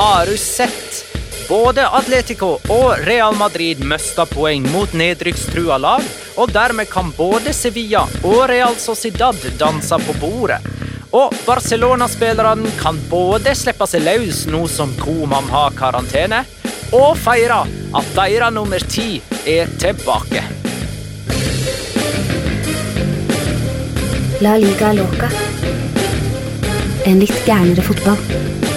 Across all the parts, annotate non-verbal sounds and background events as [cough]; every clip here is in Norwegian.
Har du sett? Både Atletico og Real Madrid mista poeng mot nedrykkstrua lag, og dermed kan både Sevilla og Real Sociedad danse på bordet. Og Barcelona-spillerne kan både slippe seg løs nå som Koman har karantene, og feire at deres nummer ti er tilbake. La liga loca. En litt gærnere fotball.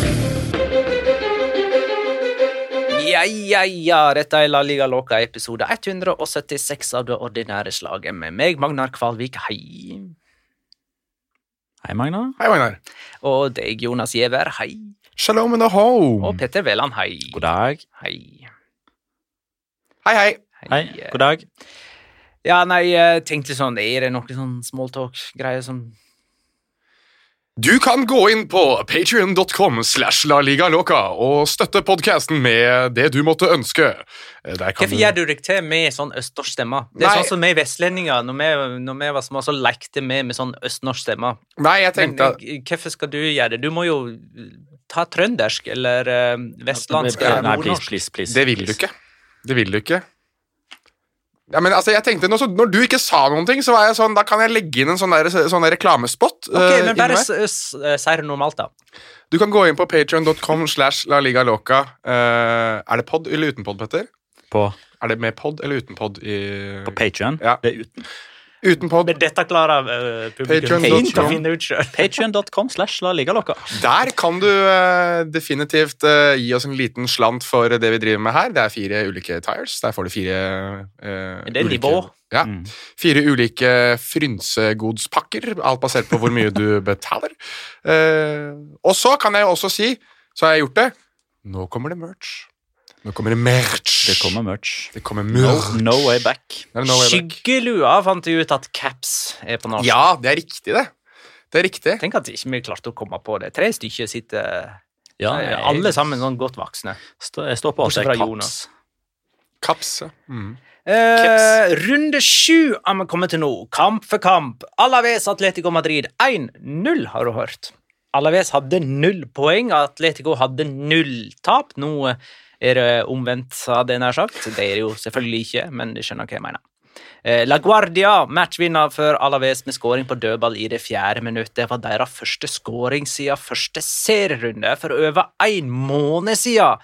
Ja, ja, ja, dette er La Liga Loca episode 176 av det ordinære slaget med meg, Magnar Kvalvik, hei. Hei, Magnar. Hei, Magnar. Og deg, Jonas Giæver, hei. Shalom and aho. Og Petter Veland, hei. God dag. Hei. Hei, hei. Hei, god dag. Ja, nei, jeg tenkte sånn, er det noe sånn smalltalk-greier som Du kan gå inn på patrion.com slash la liga loca og støtte podcasten med det du måtte ønske. Der kan Hvorfor du- gjør du deg til med sånn østnorsk stemme? Det er Nei. sånn som vi vestlendinger, når vi, når vi var små, så lekte vi med sånn østnorsk stemme. Nei, jeg tenkte at eh, hvorfor skal du gjøre det? Du må jo ta trøndersk eller uh, vestlandsk Nei, please, please, please. Det vil du ikke. Det vil du ikke. Ja, men altså, jeg tenkte, når, når du ikke sa noen ting, så var jeg sånn, da kan jeg legge inn en sånn, der, sånn der reklamespot. Ok, eh, men bare s- s- eh, si normalt, da. Du kan gå inn på patreon.com slash la liga loca. Eh, er det pod eller uten pod, Petter? På, Er det med pod eller uten pod? I... på Patreon. Ja. Det er uten. Uten pod. Men dette klarer uh, publikum Patreon.com. å finne ut sjøl. Patreon.com slash la ligge loca. Der kan du eh, definitivt eh, gi oss en liten slant for det vi driver med her. Det er fire ulike tires. Der får du fire eh, Det er ulike, nivå. Ja. Mm. Fire ulike frynsegodspakker, alt basert på hvor mye du [laughs] betaler. Eh, og så kan jeg også si, så har jeg gjort det, nå kommer det merch. Nå kommer det merch. Det kommer merch. Det kommer merch. no way back. No way back. Skyggelua fant jeg ut at caps er på norsk. Ja, det er riktig, det. Det er riktig. Tenk at ikke vi klarte å komme på det. Tre stykker sitter Ja, eh, jeg, alle sammen sånn godt voksne. stå- jeg står på at det er fra. Jonas. Kaps. ja. Mm. Eh, runde sju har vi kommet til nå. Kamp for kamp. Alaves Atletico Madrid 1-0, har du hørt. Alaves hadde null poeng, Atletico hadde null tap. Nå er det omvendt, hadde jeg nær sagt. Det er det jo selvfølgelig ikke, men du skjønner hva jeg mener. Eh, La Guardia, matchvinner for Alaves med skåring på dødball i det fjerde minutt. Det var deres første skåring siden første serierunde for over en måned siden.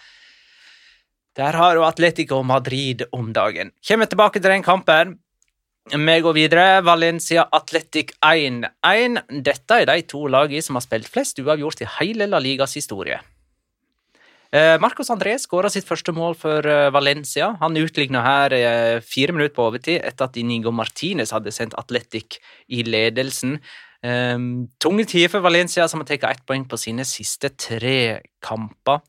Der har jo Atletico Madrid om dagen. Kommer tilbake til den kampen. Vi går videre. Valencia Atletic 1-1. Dette er de to lagene som har spilt flest uavgjort i hele La Ligas historie. Eh, Marcos André skåra sitt første mål for eh, Valencia. Han utligna her eh, fire minutter på overtid etter at Inigo Martinez hadde sendt Atletic i ledelsen. Um, tunge tider for Valencia, som har tatt ett poeng på sine siste tre kamper.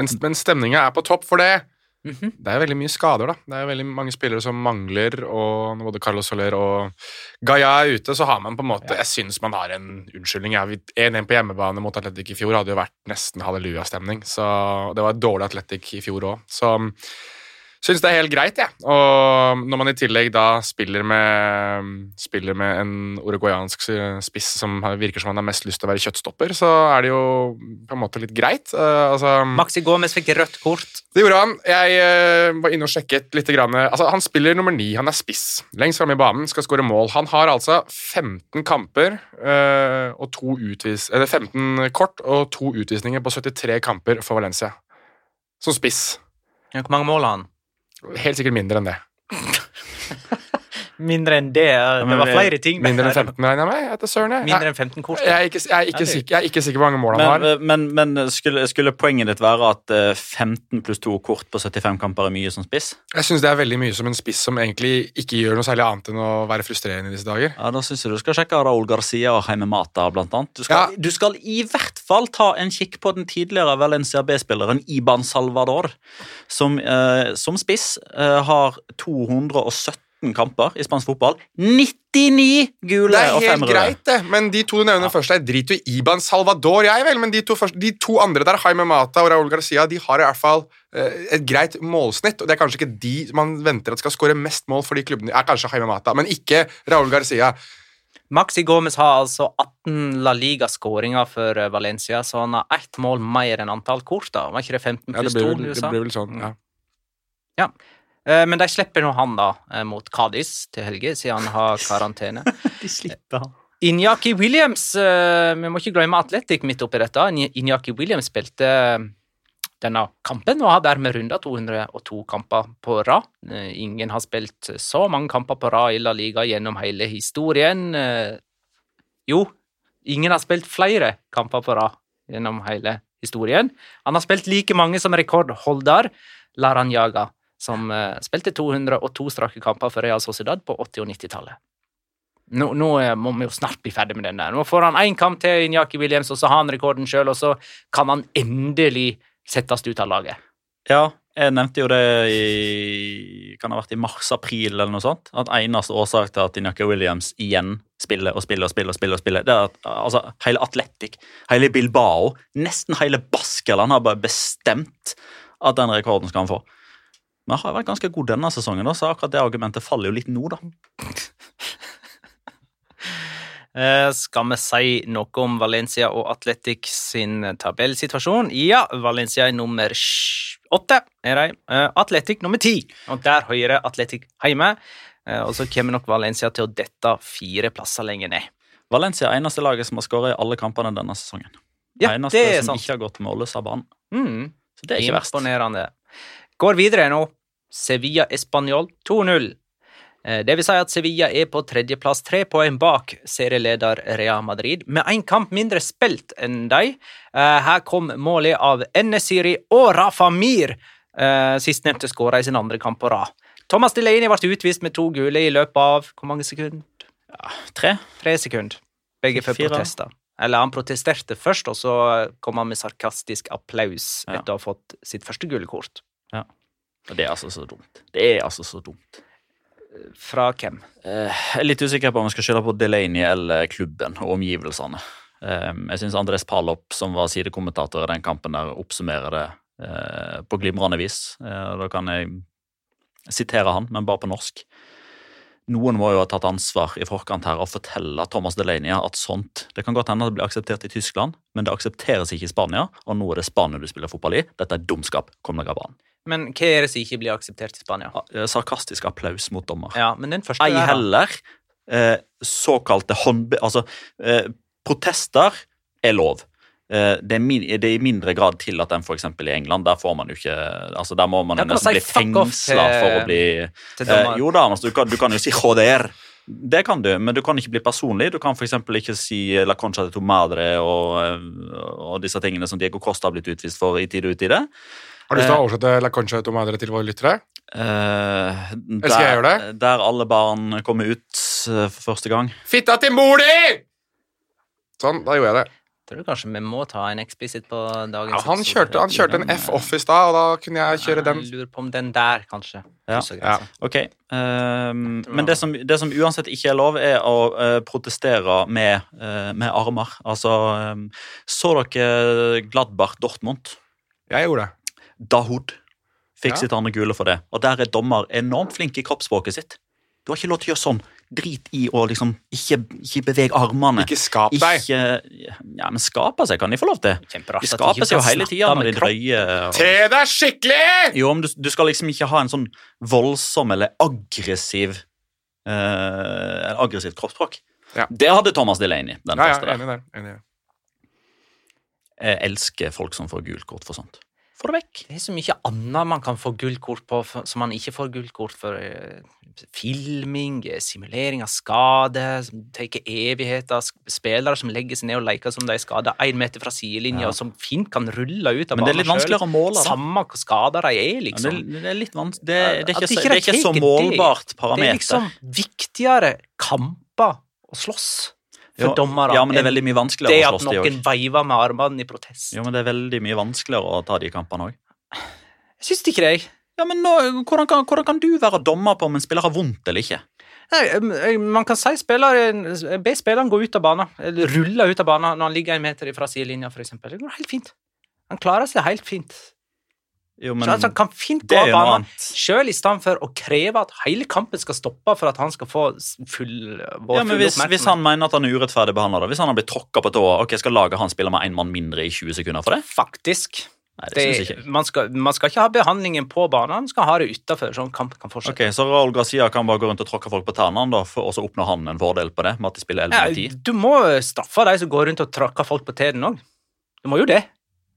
Men, men stemninga er på topp for det. Mhm. Det er veldig mye skader, da. Det er veldig mange spillere som mangler, og både Carlos Soler og Gaia er ute, så har man på en måte Jeg syns man har en unnskyldning. 1-1 på hjemmebane mot Atletic i fjor hadde jo vært nesten hallelujastemning. Så det var et dårlig Atletic i fjor òg. Så syns det er helt greit, jeg. Og når man i tillegg da spiller med, spiller med en uruguayansk spiss som virker som han har mest lyst til å være kjøttstopper, så er det jo på en måte litt greit. Uh, altså Maxi Gomez fikk rødt kort. det gjorde han. Jeg uh, var inne og sjekket litt. Grann, altså, han spiller nummer ni. Han er spiss. Lengst framme i banen, skal skåre mål. Han har altså 15 kamper uh, og to utvis... Eller 15 kort og to utvisninger på 73 kamper for Valencia. Som spiss. Ja, Hvor mange mål har han? Helt sikkert mindre enn det. [laughs] Mindre enn det. Det var flere ting. Mindre enn 15, regner jeg med. Etter søren, jeg. Mindre enn 15 kort. jeg, er ikke, jeg, er ikke sikker, jeg er ikke sikker på hvor mange mål han har. men, men skulle, skulle poenget ditt være at eh, 15 pluss 2 kort på 75 kamper er mye som spiss? Jeg syns det er veldig mye som en spiss som egentlig ikke gjør noe særlig annet enn å være frustrerende i disse dager. Ja, Da syns jeg du skal sjekke Raúl Garcia og Jaime Mata, blant annet. Du skal, Ja. du skal i hvert fall ta en kikk på den tidligere Valencia B-spilleren Iban Salvador, som eh, som spiss eh, har 217 kamper i spansk fotball. 99 gule og fem røde. Det er helt greit, det. Men de to du nevner først, jeg driter jo Iban Salvador, jeg vel. Men de to, første, de to andre der, Jaime Mata og Raúl Garcia, de har i hvert fall eh, et greit målsnitt. Og det er kanskje ikke de man venter at skal skåre mest mål for de klubbene. Er kanskje Jaime Mata, men ikke Raúl Garcia. Maxi Gomez har altså 18 La Liga-skåringer for eh, Valencia, så han har ett mål mer enn antall kort. da. Var ikke det 15 pluss blir 2 Ja, det blir vel sånn, ja. Eh, Men de slipper nå han da eh, mot Cádiz til helge, siden han har [laughs] karantene. De slipper han. Inyaki Williams eh, Vi må ikke glemme Atletic midt oppi dette. Inyaki Williams spilte eh, denne kampen og har dermed runda 202 kamper på rad. Eh, Ingen har spilt så mange kamper på rad i La Liga gjennom hele historien. Eh, Jo, ingen har spilt flere kamper på rad gjennom hele historien. Han har spilt like mange som rekordholder Laranjaga, som eh, spilte 202 strake kamper for Real Sociedad på 80- og 90-tallet. Nå, nå eh, må vi jo snart bli ferdig med den der. Nå får han én kamp til Inyaki Williams, og så har han rekorden sjøl, og så kan han endelig settes ut av laget. Ja, jeg nevnte jo det i kan ha vært i mars-april eller noe sånt. At eneste årsak til at Inaki Williams igjen spiller og spiller og spiller, og spiller, og spiller, det er at altså, hele Atletic, hele Bilbao, nesten hele Baskeland har bare bestemt at den rekorden skal han få. Han har vært ganske god denne sesongen, da, så akkurat det argumentet faller jo litt nå, da. [laughs] Eh, skal vi si noe om Valencia og Atletic sin tabellsituasjon? Ja, Valencia er nummer åtte, er de. Athletic Atletic nummer ti, og der hører Atletic hjemme. Eh, og så kommer nok Valencia til å dette fire plasser lenger ned. Valencia er eneste laget som har skåret i alle kampene denne sesongen. Ja, eneste det er som sant. ikke har gått målløs av banen. Mm. Så det er ikke verst. Imponerende. Går videre nå. Sevilla Español 2-0. Eh, Det vil si at Sevilla er på tredjeplass, tre poeng bak serieleder Real Madrid, med én kamp mindre spilt enn de. Eh, Her kom målet av Enesiri og Rafa Mir. Eh, Sistnevnte skåra i sin andre kamp på rad. Thomas Delaney ble utvist med to gule i løpet av hvor mange sekunder? Tre? Tre sekunder. Begge for protester. Eller han protesterte først, og så kom han med sarkastisk applaus Ja. etter å ha fått sitt første gule kort. Og det er altså så dumt. Det er altså så dumt. Fra hvem? Eh, Jeg er litt usikker på om jeg skal skylde på Delaney eller klubben og omgivelsene. Eh, Jeg syns Andres Palop, som var sidekommentator i den kampen, der oppsummerer det eh, på glimrende vis. Eh, Da kan jeg sitere han, men bare på norsk. Noen må jo ha tatt ansvar i forkant her og fortelle Thomas Delaney at sånt Det kan godt hende at det blir akseptert i Tyskland, men det aksepteres ikke i Spania, og nå er det Spania du spiller fotball i. Dette er dumskap. Kom deg av banen. Men hva er det som ikke blir akseptert i Spania? Eh, Sarkastisk applaus mot dommer. Ja, men den første Ei heller eh, såkalte håndbe... Altså, eh, protester er lov. eh, det, er min, det er i mindre grad tillatt enn f.eks. i England. Der får man jo ikke altså Der må man nesten si bli fengsla for å bli eh. Jo da, altså, du, kan, du kan jo si 'joder'. Det kan du, men du kan ikke bli personlig. Du kan f.eks. ikke si 'la concha de tomadre og, og disse tingene som Diego Costa har blitt utvist for i tide og utide. Har du lyst til å oversette La Concha de tu Madre til våre lyttere? Uh, Eller skal jeg gjøre det? der alle barn kommer ut uh, for første gang. Fitta til mor di! Sånn, da gjorde jeg det. Tror du kanskje vi må ta en explicit på dagens Ja, han, kjørte, han kjørte en F-off i stad, og da kunne jeg kjøre den. Jeg lurer på om den der, kanskje. Ja. Ja. Ok, Um, Men det som, det som uansett ikke er lov, er å uh, protestere med, uh, med armer. Altså um, Så dere Gladbart Dortmund? Jeg gjorde det. Dahoud fikk Ja. sitt andre gule for det. Og der er dommer enormt flink i kroppsspråket sitt. Du har ikke lov til å gjøre sånn. Drit i å liksom ikke, ikke bevege armene. Ikke skap deg. Ikke, ja, men skape seg kan de få lov til. De skaper seg jo hele tida når de drøyer. og- Te deg skikkelig! Jo, men du, du skal liksom ikke ha en sånn voldsom eller aggressiv eh, aggressivt kroppsspråk. Ja. Det hadde Thomas Delaney. Den Ja, ja, første der. enig der. Enig der. Jeg elsker folk som får gult kort for sånt. Få det vekk. Det er så mye annet man kan få gullkort på som man ikke får gullkort for. eh, Filming, eh, simulering av skade, som tar evigheter. Spillere som legger seg ned og leker som de er skada én meter fra sidelinja, Ja. og som fint kan rulle ut av Men det er litt banen selv. vanskeligere å måle. Samme hvor skada de er, Ja, liksom. Det, det er litt vanskelig. det, det, er ikke, det er ikke så det. målbart Det er liksom viktigere kamper å slåss for Jo, dommere ja, men det er veldig mye det vanskeligere å at slåss de noen veiver med armene i protest. Jo, men det er veldig mye vanskeligere å ta de kampene òg. Jeg syns ikke det. Ja, men nå, hvordan, kan, hvordan kan du være dommer på om en spiller har vondt eller ikke? Nei, man kan si spilleren Be spilleren gå ut av banen, eller rulle ut av banen når han ligger en meter fra sidelinja, f.eks. Det går helt fint. Han klarer seg helt fint. Jo, Så han kan fint gå av banen sjøl, i stedet for å kreve at hele kampen skal stoppe for at han skal få full vår Ja, men hvis, hvis han mener at han er urettferdig behandla, hvis han har blitt tråkka på tåa, ok, skal laget han spille med én mann mindre i 20 sekunder for det? Faktisk. Nei, det, Det, ikke man, skal, man skal ikke ha behandlingen på banen, man skal ha det utafor, sånn kampen kan fortsette. Ok, Så Raúl Garcia kan bare gå rundt og tråkke folk på tærne, og så oppnår han en fordel på det? med at de spiller 11 Ja, 10? du må straffe de som går rundt og tråkker folk på tærne òg. Du må jo det.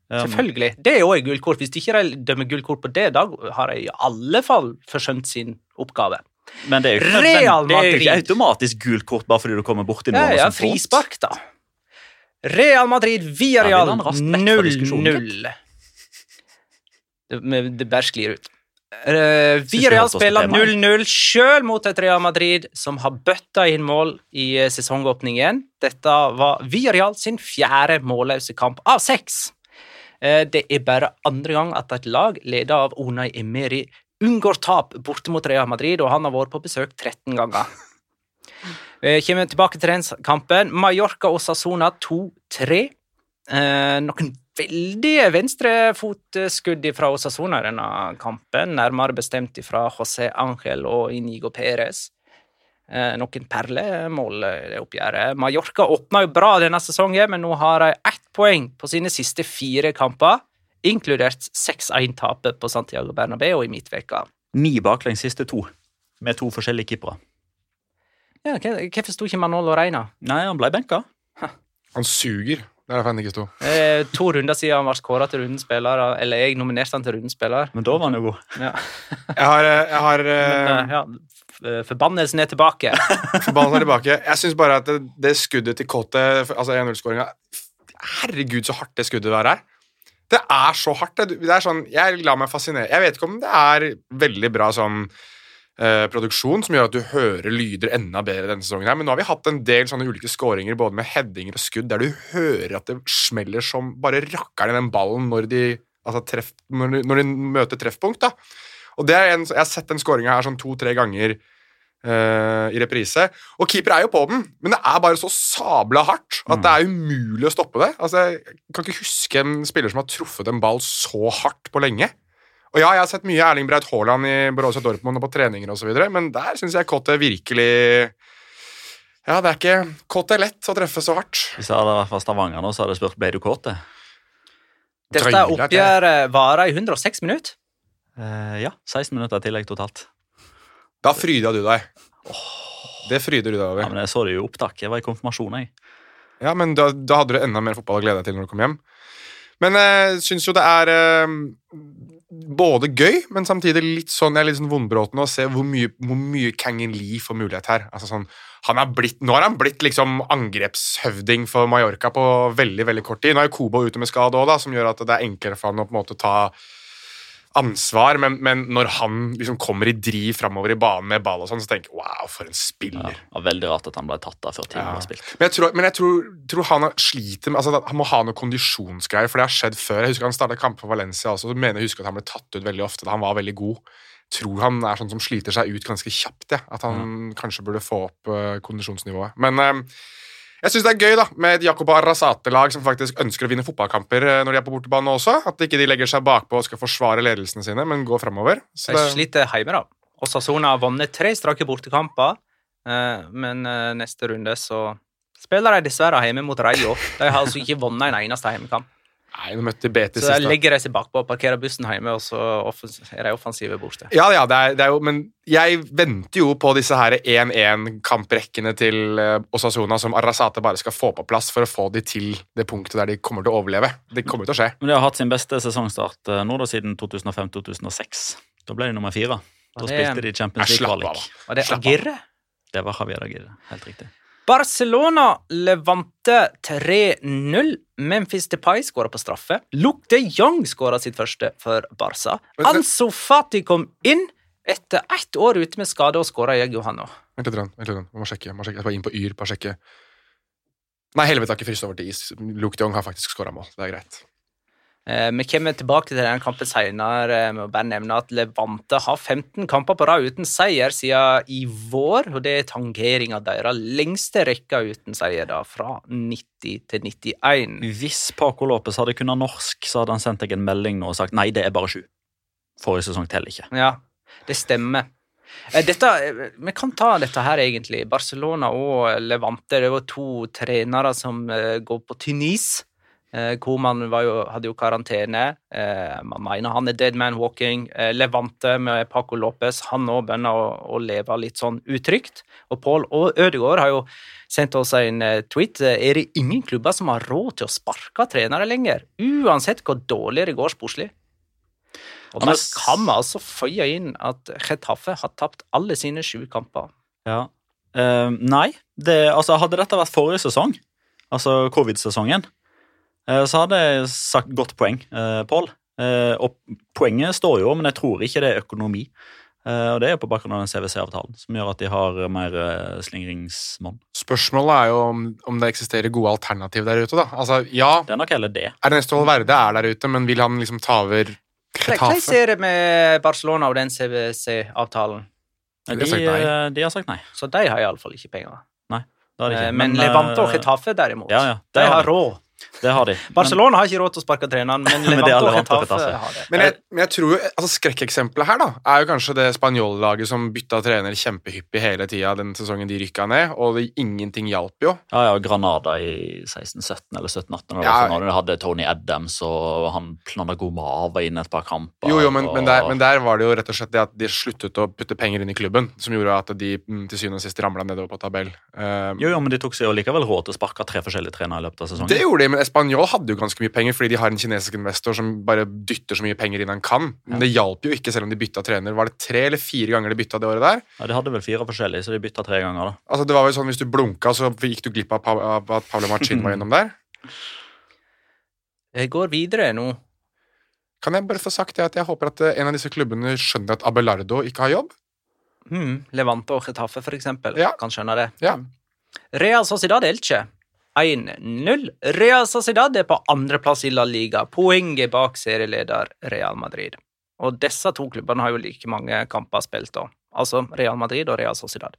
Ja, Selvfølgelig. Det er òg gullkort. Hvis de ikke dømmer gullkort på det, da har de i alle fall forsømt sin oppgave. Men det er jo ikke, Real det er jo ikke automatisk gult kort bare fordi du kommer borti Ja, noen ja, som frispark, da. Real Madrid, via Real vil han raskt vekk fra diskusjonen, 0-0. Det, det bare sklir ut. Uh, Villarreal oss spiller 0-0 sjøl mot et Real Madrid som har bøtta inn mål i eh, sesongåpningen. Dette var Villarreal sin fjerde målløse kamp av seks. Eh, Det er bare andre gang at et lag ledet av Unai Emeri unngår tap borte mot Real Madrid, og han har vært på besøk 13 ganger. Vi [laughs] kommer tilbake til den kampen. Mallorca og Sassona 2-3. Eh, noen veldige venstrefotskudd fra Osasona i denne kampen, nærmere bestemt fra José Ángel og Inigo Pérez. Eh, noen perlemål i det oppgjøret. Mallorca åpna jo bra denne sesongen, men nå har de ett poeng på sine siste fire kamper, inkludert 6-1-tapet på Santiago Bernabeu i midtveka. Ni baklengs siste to, med to forskjellige keepere. Ja, Hvorfor sto ikke Manolo Reina? Nei, han ble benka. Han suger. Det er derfor han ikke sto. Eh, to runder siden han var kåra til rundens spiller, eller jeg nominerte han til rundens spiller. Men da var han jo god. Ja. Jeg har, eh, jeg har eh, Men, eh, ja, Forbannelsen er tilbake. [laughs] forbannelsen er tilbake. Jeg syns bare at det, det skuddet til Kotte, altså 1-0-skåringa Herregud, så hardt det skuddet der er. Det er så hardt. Det, det er sånn, Jeg lar meg fascinere. Jeg vet ikke om det er veldig bra sånn eh, produksjon som gjør at du hører lyder enda bedre denne sesongen, her, men nå har vi hatt en del sånne ulike skåringer både med headinger og skudd der du hører at det smeller som bare rakkeren i den ballen når de, altså treff, når de, når de møter treffpunkt. da. Og det er en, Jeg har sett den skåringa her sånn to-tre ganger eh, i reprise. Og keeper er jo på den, men det er bare så sabla hardt at det er umulig å stoppe det. Altså, Jeg kan ikke huske en spiller som har truffet en ball så hardt på lenge. Og ja, jeg har sett mye Erling Braut Haaland i Borussia Dortmund og på treninger osv., men der syns jeg Kotte virkelig Ja, det er ikke Kotte lett å treffe så hardt. Hvis jeg hadde vært fra Stavanger nå, så hadde jeg spurt ble du kåt. Dette oppgjøret varer i 106 minutter. Uh, ja, 16 minutter i tillegg totalt. Da fryda du deg. Det fryder du deg over. Ja, men Jeg så det jo i opptak. Jeg var i konfirmasjon, jeg. Ja, men da, da hadde du enda mer fotball å glede deg til når du kom hjem. Men jeg syns jo det er eh, både gøy, men samtidig litt sånn, jeg er litt sånn vondbråten å se hvor mye, hvor mye Kangin Lee får mulighet her. Altså sånn, han er blitt, nå har han blitt liksom angrepshøvding for Mallorca på veldig veldig kort tid. Nå er jo Kobo ute med skade òg, som gjør at det er enklere for han å på en måte ta ansvar, men, men når han liksom kommer i driv framover i banen med ball, og sånn, så tenker jeg wow, for en Ja, spiller. det var veldig rart at han ble tatt av før tiden Ja. var spilt. Men jeg tror, men jeg tror, tror han sliter med altså, Han må ha noe kondisjonsgreier, for det har skjedd før. Jeg husker Han starta kamp for Valencia også, så mener jeg husker at han ble tatt ut veldig ofte da han var veldig god. Jeg Tror han er sånn som sliter seg ut ganske kjapt. Ja. At han kanskje burde få opp uh, kondisjonsnivået. Men eh, jeg syns det er gøy da, med et Jakob Arrazate-lag som faktisk ønsker å vinne fotballkamper eh, når de er på bortebane også. At ikke de legger seg bakpå og skal forsvare ledelsene sine, men går framover. Så det- sliter hjemme, da. Og Sassona har vunnet tre strake bortekamper, eh, men eh, neste runde så spiller de dessverre hjemme mot Reio. De har altså ikke vunnet en eneste hjemmekamp. Nei, nå møtte Betis Så der da. legger de seg bakpå, parkerer bussen hjemme, og så er de offensive borte. Ja, ja, det er, det er jo, men jeg venter jo på disse her 1-1-kamprekkene til Osasona, Osasuna som Arrazate bare skal få på plass for å få de til det punktet der de kommer til å overleve. Det kommer til å skje. Men de har hatt sin beste sesongstart eh, nå da siden 2005-2006. Da ble de nummer fire. Da spilte de Champions League-kvalik. Var det Agirre? Det var Javier Agirre, Helt riktig. Barcelona levante 3-0. Memphis Depay skåra på straffe. Luke de Jong skåra sitt første for Barca. Anso Fati kom inn etter ett år ute med skade og skåra jeg, Johanno. Vent litt, vent litt, Jeg må sjekke. Jeg må sjekke. Jeg inn på Yr. Bare sjekke. Nei, helvete har ikke fryst over til is. Luke de Jong har faktisk skåra mål. Det er greit. Eh, Vi kommer tilbake til den kampen senere Vi må bare nevne at Levante har 15 kamper på rad uten seier siden i vår. og Det er tangeringa deres lengste rekka uten seier, da, fra 90 til 91. Hvis Paco Lopez hadde kunnet norsk, så hadde han sendt deg en melding nå og sagt nei, det er bare sju. Forrige sesong teller ikke. Ja, det stemmer. Eh, Dette, eh, vi kan ta dette her, egentlig. Barcelona og Levante. Det var to trenere som eh, går på Tunis. Eh, Koman var jo, hadde jo karantene. Eh, man mener han er dead man walking. Eh, Levante med Paco Lopez, han òg begynner å, å leve litt sånn utrygt. Og Paul og Ødegaard har jo sendt oss en eh, tweet. Eh, Er det ingen klubber som har råd til å sparke trenere lenger? Uansett hvor dårlig det går sportslig. Og Anders- kan vi altså føye inn at Chetaffe har tapt alle sine sju kamper. Ja. Uh, nei, det, altså hadde dette vært forrige sesong, altså covid-sesongen, eh, så hadde jeg sagt godt poeng, uh, Pål. Eh, og poenget står jo, men jeg tror ikke det er økonomi. Eh, og det er på bakgrunn av den CWC-avtalen, som gjør at de har mer slingringsmonn. Spørsmålet er jo om, om det eksisterer gode alternativ der ute, da. Altså, ja, Det er nok heller det. Ernesto Valverde er der ute, men vil han liksom ta over Hvordan ser det med Barcelona og den CWC-avtalen? De har De, sagt nei. eh, de har sagt nei. Så de har iallfall ikke penger. Det har de ikke. Eh, Men Levante og Getafe, derimot, ja, ja, de har har råd. Det har de. Men- [laughs] Barcelona har ikke råd til å sparke treneren, men Levanto Getafe. har det. Men jeg, men jeg tror jo, altså Skrekkeksempelet her da, er jo kanskje det spanjollaget som bytta trener kjempehyppig hele tida den sesongen de rykka ned, og det, ingenting hjalp jo. Ja, ja, Granada i 16-17 eller 17-18, Ja. når de hadde Tony Adams og han Planagoma var inne et par kamper. Jo, jo, men, og- men, der, men der var det jo rett og slett det at de sluttet å putte penger inn i klubben, som gjorde at de mm, til syvende og sist ramla nedover på tabell. Um, Jo, jo, men de tok seg jo likevel råd til å sparke tre forskjellige trenere i løpet av sesongen. det gjorde de, men Espanol hadde jo ganske mye penger, fordi de har en kinesisk investor som bare dytter så mye penger inn han kan. Men det hjalp jo ikke, selv om de bytta trener. Var det tre eller fire ganger de bytta det året der? Ja, De hadde vel fire forskjellige, så de bytta tre ganger. da. Altså, det var vel sånn Hvis du blunka, så gikk du glipp av, at Pablo Marcin var gjennom der. Jeg går videre nå. Kan jeg bare få sagt det at jeg håper at eh, en av disse klubbene skjønner at Abelardo ikke har jobb? Hmm, Levante og Chetaffe, for eksempel, Ja. kan skjønne det. Ja. Real Sociedad Elche 1-0. Real Sociedad er på andreplass i La Liga, poenget bak serieleder Real Madrid. Og disse to klubbene har jo like mange kamper spilt, da. Altså Real Madrid og Real Sociedad.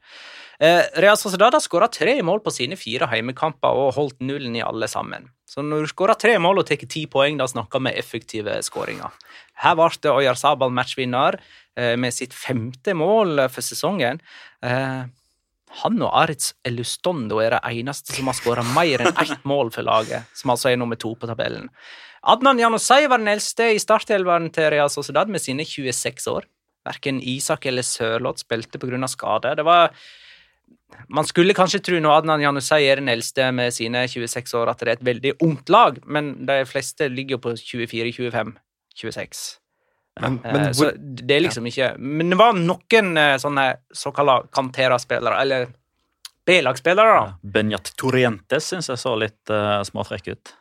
Eh, Real Sociedad har skåra tre mål på sine fire heimekamper og holdt nullen i alle sammen. Så når du skårer tre mål og tar ti poeng, da snakker vi effektive skåringer. Her ble det Oyarzabal matchvinner eh, med sitt femte mål for sesongen. Eh, han og Aritz Elustondo er det eneste som har skåra mer enn ett mål for laget, som altså er nummer to på tabellen. Adnan Janusay var den eldste i startelveren til Real Sociedad med sine 26 år. Verken Isak eller Sørloth spilte pga. skade. Det var Man skulle kanskje tro når Adnan Janusei er den eldste med sine 26 år, at det er et veldig ungt lag, men de fleste ligger jo på 24, 25, 26. Men, Eh, men så hvor, det er liksom ikke Men det var noen eh, sånne såkalla Cantera-spillere, eller B-lagsspillere, da. Benjat Torrientes syns jeg så litt uh, småfrekk ut.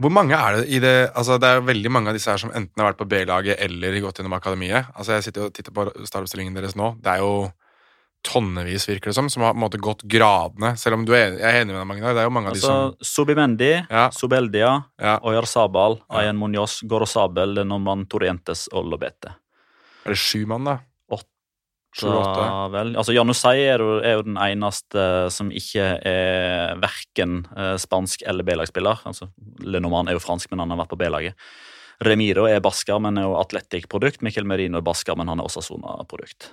hvor mange er det i det Altså, det er veldig mange av disse her som enten har vært på B-laget eller gått gjennom akademiet. Altså, jeg sitter og titter på startoppstillingen deres nå. Det er jo tonnevis, virker det som, som har på en måte gått gradene. Selv om du er, jeg er enig med deg, Magnar. Det er jo mange av de som Altså, Subimendi, Ja. Subeldia, Ja. Oyarzabal, Ja. Ayen Munoz, Gorosabel, Lenormand Torrientes og Lobete. Er det sju mann, da? Åtte. Åtte. Vel, altså Janusai er er jo den eneste som ikke er verken eh, spansk eller B-lagsspiller. Altså, Lenoman er jo fransk, men han har vært på B-laget. Remiro er basker, men er jo Atletic-produkt. Miquel Merino er basker, men han er også Sona-produkt.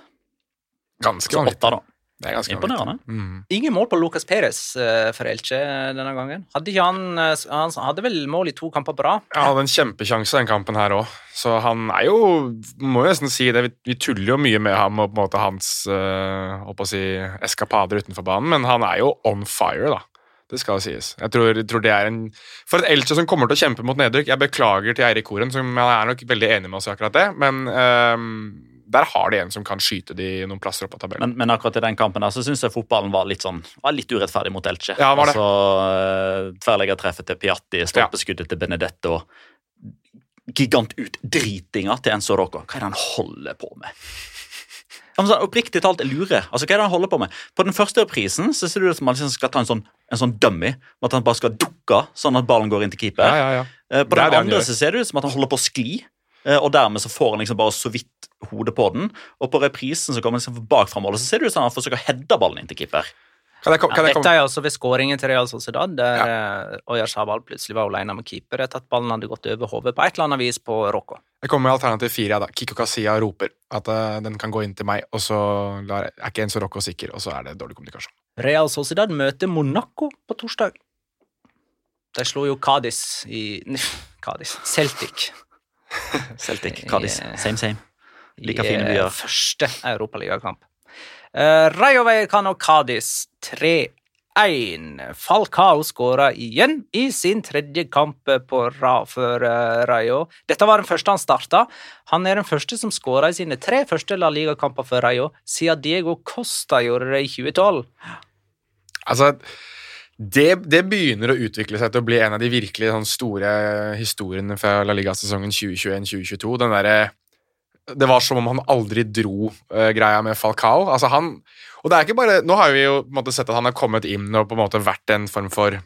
Ganske vanvittig. åtte, da. Det er ganske Imponerende. vanvittig. Mm. Ingen mål på Lucas Perez eh, for Elche denne gangen. Hadde ikke han eh, Han hadde vel mål i to kamper på rad? Han hadde en kjempekjanse den kampen her òg, så han er jo Må jo nesten si det, vi, tuller jo mye med ham og på en måte hans å si, eskapader utenfor banen, men han er jo on fire, da. Det skal sies. Jeg tror, jeg tror det er en For et Elche som kommer til å kjempe mot nedrykk Jeg beklager til Eirik Koren, som jeg er nok veldig enig med oss i akkurat det, men ehm, der har de en som kan skyte de noen plasser opp av tabellen. Men, men akkurat i den kampen der så syns jeg fotballen var litt sånn var litt urettferdig mot Elche. Ja, var det. Altså, eh, Tverrleggertreffet til Piatti, stolpeskuddet til Benedetto. Gigantutdritinga til Enzo Rocco. Hva er det han holder på med? [laughs] Sånn, oppriktig talt, lurer. Altså, hva er det han holder på med? På den første reprisen så ser det ut som han liksom skal ta en sånn, en sånn dummy. At han bare skal dukke, sånn at ballen går inn til keeper. Ja, ja, ja. Eh, På den andre så ser det ut som at han holder på å skli, og dermed så får han liksom bare så vidt hodet på den. Og på reprisen så kommer han liksom bak fra så ser det ut som han forsøker å heade ballen inn til keeper. Kan jeg, kom- kan Ja, jeg dette er altså ved skåringen til Real Sociedad, der ja. Oyarzabal plutselig var alene med keeper etter at ballen hadde gått over hodet på et eller annet vis på Rocco. Jeg kommer med alternativ fire. Ja, da. Kikko Kasia roper at uh, den kan gå inn til meg, og så lar, er ikke Enzo Rocco sikker, og så er det dårlig kommunikasjon. Real Sociedad møter Monaco på torsdag. De slo jo Cádiz i [laughs] Cádiz Celtic. [laughs] Celtic, Cádiz, Eh, same same. Like fine byer. første europaligakamp. Uh, Rayo Vallecano Cádiz 3-1. Falcao skåra igjen i sin tredje kamp på rad for uh, Rayo. Dette var den første han starta. Han er den første som skåra i sine tre første La Liga-kamper for Rayo siden Diego Costa gjorde det i 2012. Altså, det, det begynner å utvikle seg til å bli en av de virkelig sånn, store historiene fra La Liga-sesongen 2021-2022. Den derre Det var som om han aldri dro uh, greia med Falcao. Altså, han Og det er ikke bare Nå har vi jo måte sett at han har kommet inn og på en måte vært en form for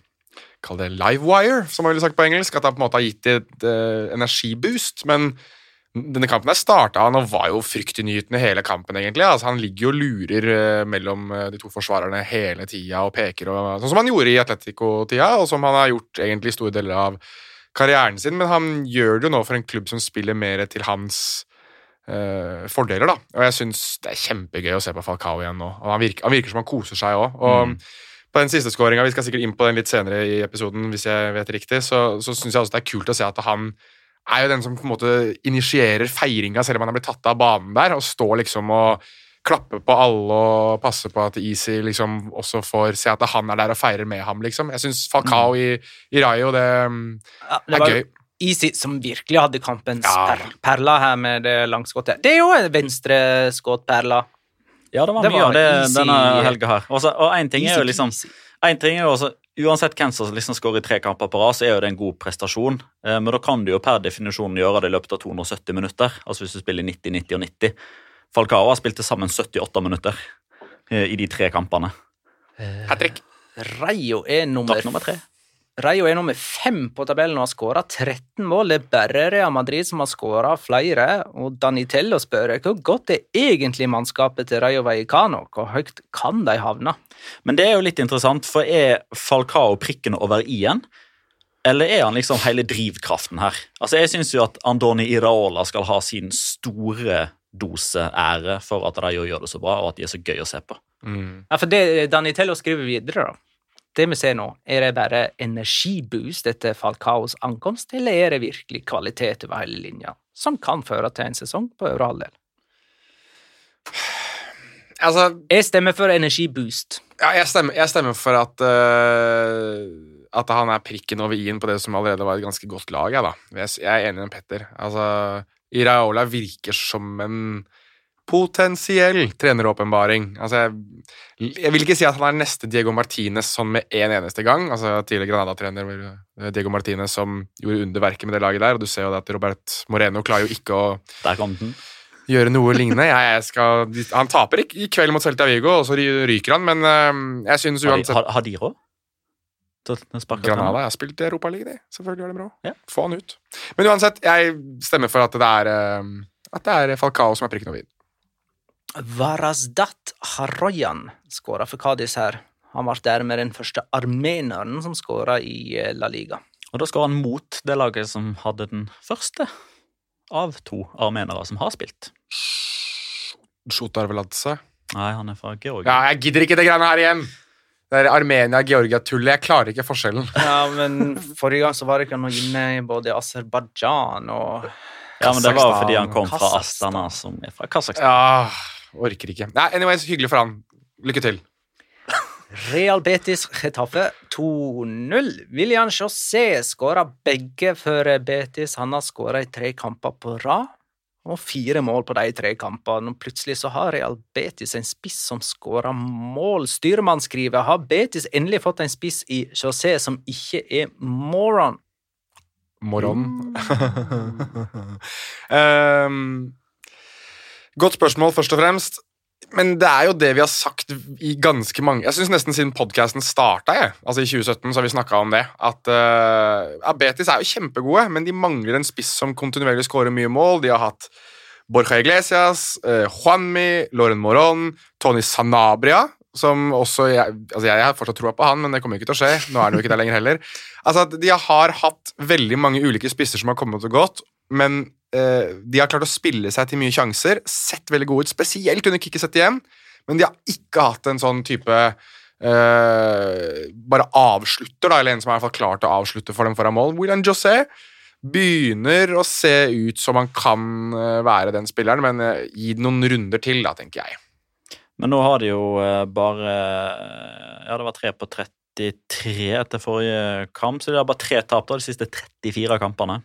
Kall det livewire, som man ville sagt på engelsk. At han på en måte har gitt et uh, energiboost. Men denne kampen her starta han og var jo fryktinngytende hele kampen, egentlig. Altså, han ligger jo og lurer eh, mellom eh, de to forsvarerne hele tida og peker, og, sånn som han gjorde i Atletico-tida, og som han har gjort egentlig store deler av karrieren sin. Men han gjør det jo nå for en klubb som spiller mer til hans eh, fordeler, da. Og jeg syns det er kjempegøy å se på Falcao igjen nå. Han virker, han virker som han koser seg òg. Og på den siste skåringa, vi skal sikkert inn på den litt senere i episoden, hvis jeg vet riktig, så, så syns jeg også det er kult å se at han er jo den som på en måte initierer feiringa selv om han er blitt tatt av banen der, og står liksom og klapper på alle og passer på at Easy liksom også får se at han er der og feirer med ham, liksom. Jeg syns Falcao i, i Rayo, det, Ja, det er var gøy. Easy som virkelig hadde kampens Ja. per perla her med det langskuddet. Det er jo en venstreskuddperle. Ja, det var Det mye av det easy- denne helga her. Også, og en ting er jo liksom en ting er jo også, Uansett hvem som liksom skårer i tre kamper på rad, så er jo det en god prestasjon. Eh, men da kan du jo per definisjon gjøre det i løpet av 270 minutter. Altså hvis du spiller 90, 90 og 90. Falcao har spilt til sammen 78 minutter eh, i de tre kampene. Hat trick. Rayo er nummer, nummer tre. Rayo er nummer fem på tabellen og har skåra 13 mål. Det er bare Real Madrid som har skåra flere. Og Danitello spør hvor godt er egentlig mannskapet til Rayo Vallecano? Hvor høyt kan de havne? Men det er jo litt interessant, for er Falcao prikken over i-en? Eller er han liksom hele drivkraften her? Altså Jeg syns jo at Andoni Iraola skal ha sin store dose ære for at Rayo gjør det så bra, og at de er så gøy å se på. Mm. Ja, for det Danitello skriver videre, da. Det vi ser nå, er det bare energiboost etter Falcaos ankomst, eller er det virkelig kvalitet over hele linja, som kan føre til en sesong på øvre halvdel? Altså, Jeg stemmer for energiboost. ja, jeg, stemmer, jeg stemmer for at uh At han er prikken over i-en på det som allerede var et ganske godt lag. Jeg, da. jeg, er enig med Petter. Altså, Iraola virker som en potensiell treneråpenbaring. Altså, jeg, jeg vil ikke si at han er neste Diego Martinez sånn med en eneste gang. Altså, Tidligere Granada-trener eh, Diego Martinez som gjorde underverket med det laget der, og du ser jo at Robert Moreno klarer jo ikke å gjøre noe lignende. Jeg, jeg skal, han taper i, i kveld mot Celta Vigo, og så ryker han, men øh, jeg synes uansett har, har de råd? Granada jeg har spilt i Europaligaen, de. Selvfølgelig gjør det bra. Ja. Få han ut. Men uansett, jeg stemmer for at det er, øh, at det er Falcao som er prikken over i. Varazdat Haroyan skåra for Kadis her. Han ble dermed den første armeneren som skåra i eh, La Liga. Og da skåra han mot det laget som hadde den første av to armenere som har spilt. Sjotar Veladze. Nei, han er fra Georgia. Ja, jeg gidder ikke det greiene her igjen! Det er Armenia-Georgia-tullet. Jeg klarer ikke forskjellen. Ja, men forrige gang så var det ikke noe inne i både Aserbajdsjan og Ja, men det var jo fordi han kom fra Astana, som er fra Kasakhstan. Ja, orker ikke. Nei, anyways, hyggelig for han. Lykke til. Real Betis Getafe 2-0. William José skåra begge for Betis. Han har skåra i tre kamper på rad. Og fire mål på de tre kampene. Og plutselig så har Real Betis en spiss som skårer mål. Styrmann skriver har Betis endelig fått en spiss i José som ikke er moron. Moron. um, [laughs] godt spørsmål, først og fremst. Men det er jo det vi har sagt i ganske mange Jeg syns nesten siden podkasten starta, altså i 2017, så har vi snakka om det. At uh, Abetis Betis er jo kjempegode, men de mangler en spiss som kontinuerlig skårer mye mål. De har hatt Borja Iglesias, uh, Juanmi, Loren Moron, Tony Sanabria, som også jeg, altså jeg har fortsatt troa på han, men det kommer ikke til å skje. Nå er han jo ikke der lenger heller. Altså De har hatt veldig mange ulike spisser som har kommet og gått, men de har klart å spille seg til mye sjanser, sett veldig gode ut, spesielt under sett igjen, men de har ikke hatt en sånn type Uh, bare avslutter, da, eller en som har i hvert fall klart å avslutte for dem foran mål. William José begynner å se ut som han kan eh, være den spilleren, men uh, gi det noen runder til, da, tenker jeg. Men nå har de jo eh, bare Ja, det var tre på 33 etter forrige kamp, så de har bare tre tap da, de siste 34 kampene.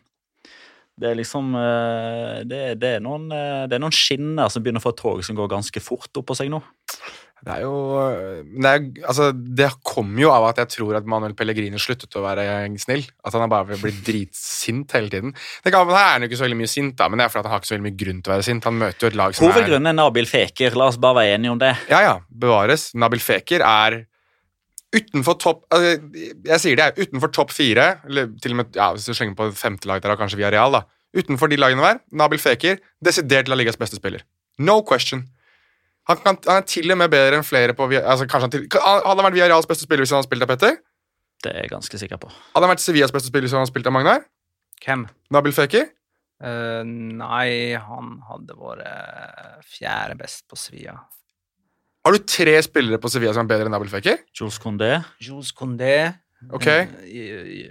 Det er liksom eh, det, det, er noen, eh, det er noen skinner som begynner å få et tog som går ganske fort oppå seg nå. Det er jo det, er, altså, det kommer jo av at jeg tror at Manuel Pellegrini sluttet å være snill. At han har bare blitt dritsint hele tiden. Det kan, her er han jo ikke så veldig mye sint, da, men det er fordi han har ikke så veldig mye grunn til å være sint. Han møter jo et lag som er Hovedgrunnen er Nabil Feker, la oss bare være enige om det. Ja, ja, bevares. Nabil Feker er utenfor topp altså, Jeg sier det, utenfor topp fire, eller til og med ja, hvis du slenger på femte lag der, kanskje via Real, da. Utenfor de lagene der, Nabil Fekir, desidert La Ligas beste spiller. No question. Han, kan, han er til og med bedre enn flere på altså, kanskje han til, Hadde han vært Viareals beste spiller hvis han hadde spilt av Petter? Det er jeg ganske sikker på. Hadde han vært Sevillas beste spiller hvis han hadde spilt av Magnar? Hvem? Nabil Fekir? Uh, nei, han hadde vært eh, fjerde best på Svia. Har du tre spillere på Sevilla som er bedre enn Abel Feker? Jules Condé. Jules Condé. Ok. eh, i-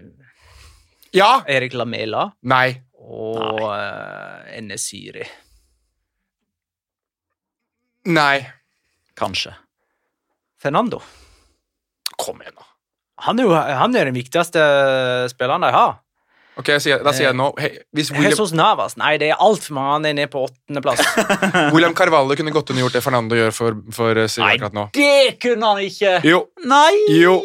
Ja! Erik Lamela. Nei. Og uh, Enesiri. Nei. Kanskje. Fernando. Kom igjen, da. Han er jo han er den viktigste spilleren de har. Ok, jeg sier, Da sier jeg nå hey, Hvis William, Jesus Navas. Nei, det er altfor mange. Han er nede på åttendeplass. [laughs] William Carvalho kunne godt undergjort gjort det Fernando gjør for, for eh, Sevilla akkurat nå det kunne han ikke! Jo. Nei! Jo.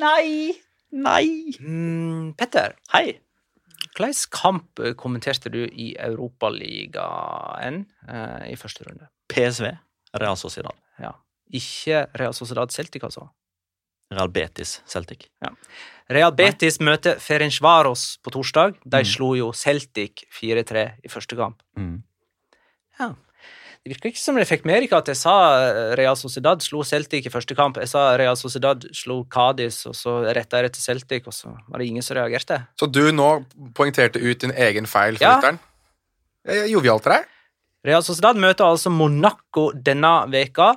Nei! Nei! mm, Petter, Hei. hvilken kamp eh, kommenterte du i Europaligaen uh, i første runde? PSV. Real Sociedad. Ja. Ikke Real Sociedad Celtic, altså. Real Betis Celtic. Real Betis møter Ferencvaros på torsdag. De Mm. slo jo Celtic 4-3 i første kamp. Mm. Ja. Det virker ikke som det fikk med dere at jeg sa eh, Real Sociedad slo Celtic i første kamp. Jeg sa Real Sociedad slo Cádiz, og så retta jeg det til Celtic, og så var det ingen som reagerte. Så du nå poengterte ut din egen feil for Ja. lytteren? Jovialt til deg. Real Sociedad møter altså Monaco denne veka.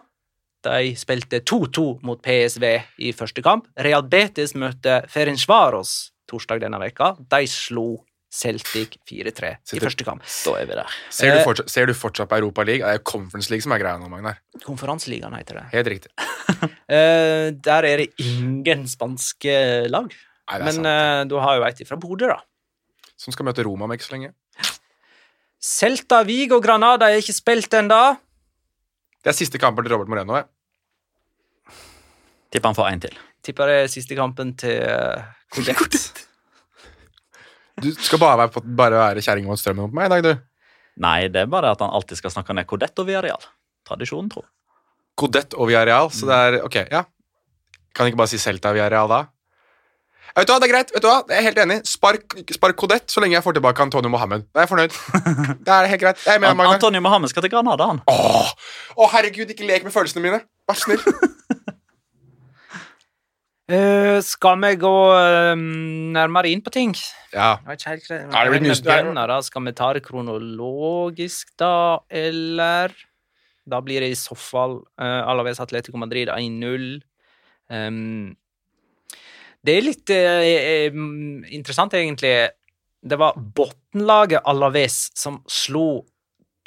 De spilte 2-2 mot PSV i første kamp. Real Betis møter Ferencvaros torsdag denne veka. De slo Celtic 4-3 i første kamp. Da er vi der. Ser du Eh, fortsatt, ser du fortsatt på Europa League? Det er Conference League som er greia nå, Magnar. Konferanseligaen heter det. Helt riktig. [laughs] Eh, der er det ingen spanske lag. Nei, Men sant. eh, du har jo et fra Bodø, da. Som skal møte Roma om ikke så lenge. Celta Vigo Granada er ikke spilt ennå. Det er siste kampen til Robert Moreno. jeg. Tipper han får én til. Tipper det er siste kampen til [laughs] Kodet. Du skal bare være, på- bare være kjerring mot strømmen på meg i dag, du. Nei, det er bare at han alltid skal snakke ned Kodet og Viareal. Tradisjonen, tro. Kodet og Viareal, så det er Ok, ja. Kan ikke bare si Celta Viareal da? Vet du hva, det er greit. vet du hva, Jeg er helt enig. Spark, spark Kodett så lenge jeg får tilbake Antonio Mohammed. Da er jeg fornøyd. [laughs] Det er helt greit. Med, An Antonio Mohammed skal til Granada, han. Åh, Å, herregud, ikke lek med følelsene mine. Vær snill. uh, [laughs] skal vi gå uh, nærmere inn på ting? Ja. Jeg vet ikke helt greit. Ja, det blir mye- da? Skal vi ta det kronologisk, da, eller Da blir det i så fall uh, Alaves Atletico Madrid 1-0. Ehm, det er litt eh, eh, interessant, egentlig. Det var bunnlaget Alaves som slo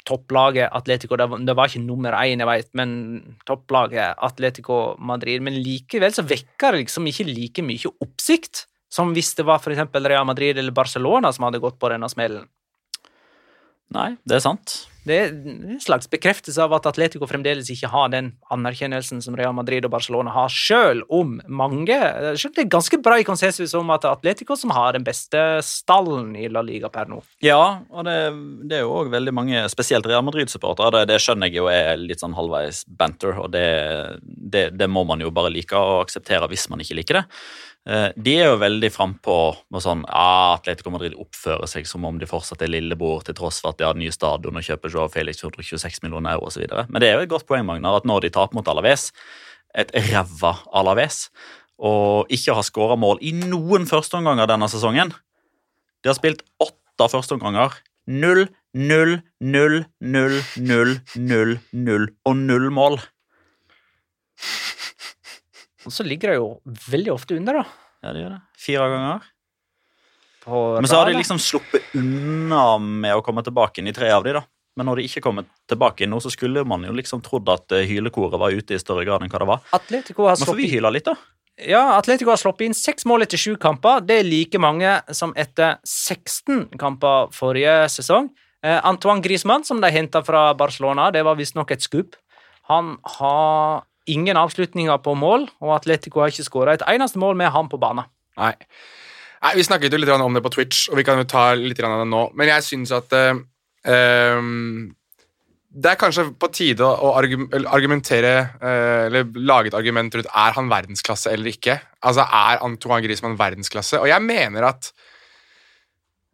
topplaget Atletico. Det var, det var ikke nummer én, jeg vet, men topplaget Atletico Madrid. Men likevel så vekker det liksom ikke like mye oppsikt som hvis det var eksempel Real Madrid eller Barcelona som hadde gått på denne smellen. Nei, det er sant. Det er en slags bekreftelse av at Atletico fremdeles ikke har den anerkjennelsen som Real Madrid og Barcelona har, selv om mange Selv det er ganske bra i konsensus om at Atletico som har den beste stallen i La Liga per nå. Ja, og det, det er jo òg veldig mange, spesielt Real Madrid-supportere. Det, det skjønner jeg jo er litt sånn halvveis banter, og det, det må man jo bare like og akseptere hvis man ikke liker det. Eh, De er jo veldig frampå med sånn ah, Atletico Madrid oppfører seg som om de fortsatt er lillebror, til tross for at de har nye stadion og kjøper Joao Felix 126 millioner euro osv. Men det er jo et godt poeng, Magnar, at når de taper mot Alaves, et ræva Alaves, og ikke har skåra mål i noen førsteomganger denne sesongen De har spilt åtte førsteomganger. Null, null, null, null, null, null, null og null mål. Så ligger det jo veldig ofte under, da. Ja, det gjør det. Fire ganger. På Men så har de liksom sluppet unna med å komme tilbake inn i tre av de da. Men når de ikke kommer tilbake inn nå, så skulle man jo liksom trodd at eh, hylekoret var ute i større grad enn hva det var. Atletico har Men får vi hyle litt, da? Ja, Atletico har sluppet inn seks mål etter sju kamper. Det er like mange som etter 16 kamper forrige sesong. Eh, Antoine Griezmann, som de henta fra Barcelona, det var visstnok et skup. Han har ingen avslutninger på mål, og Atletico har ikke skåra et eneste mål med ham på banen. Nei. Nei, Vi snakket jo litt om det på Twitch, og vi kan jo ta litt av det nå. Men jeg syns at uh, um, det er kanskje på tide å argumentere eh, Eller lage et argument rundt er han verdensklasse eller ikke. Altså, Er Antoine Griezmann verdensklasse? Og jeg mener at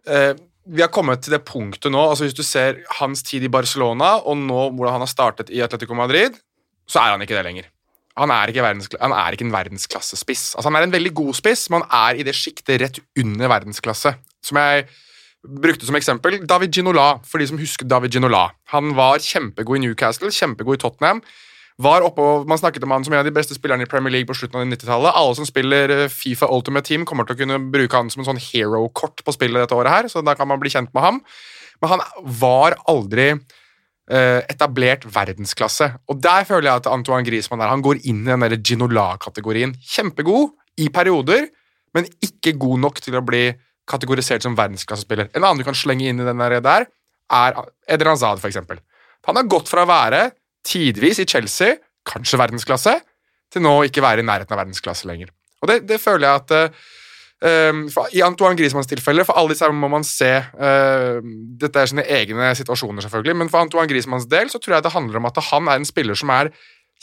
uh, vi har kommet til det punktet nå altså Hvis du ser hans tid i Barcelona, og nå hvordan han har startet i Atletico Madrid, så er han ikke det lenger. Han er ikke, han er ikke en verdensklassespiss. Altså, han er en veldig god spiss, men han er i det sjiktet rett under verdensklasse. Som jeg brukte som eksempel David Ginola, for de som husker David Ginola. Han var kjempegod i Newcastle, kjempegod i Tottenham. Var oppe, Man snakket om han som en av de beste spillerne i Premier League på slutten av 90-tallet. Alle som spiller eh, Fifa Ultimate Team, kommer til å kunne bruke han som en sånn hero-kort på spillet dette året her, så da kan man bli kjent med ham. Men han var aldri etablert verdensklasse. Og der føler jeg at Antoine Griezmann er. Han går inn i den Ginola-kategorien. Kjempegod i perioder, men ikke god nok til å bli kategorisert som verdensklassespiller. En annen du kan slenge inn i den der, er Eder Hazard, for eksempel. Han har gått fra å være tidvis i Chelsea, kanskje verdensklasse, til nå ikke være i nærheten av verdensklasse lenger. Og det, det føler jeg at eh, I Antoine Griezmanns tilfelle, for alle disse her må man se uh, Dette er sine egne situasjoner, selvfølgelig, men for Antoine Griezmanns del så tror jeg det handler om at han er en spiller som er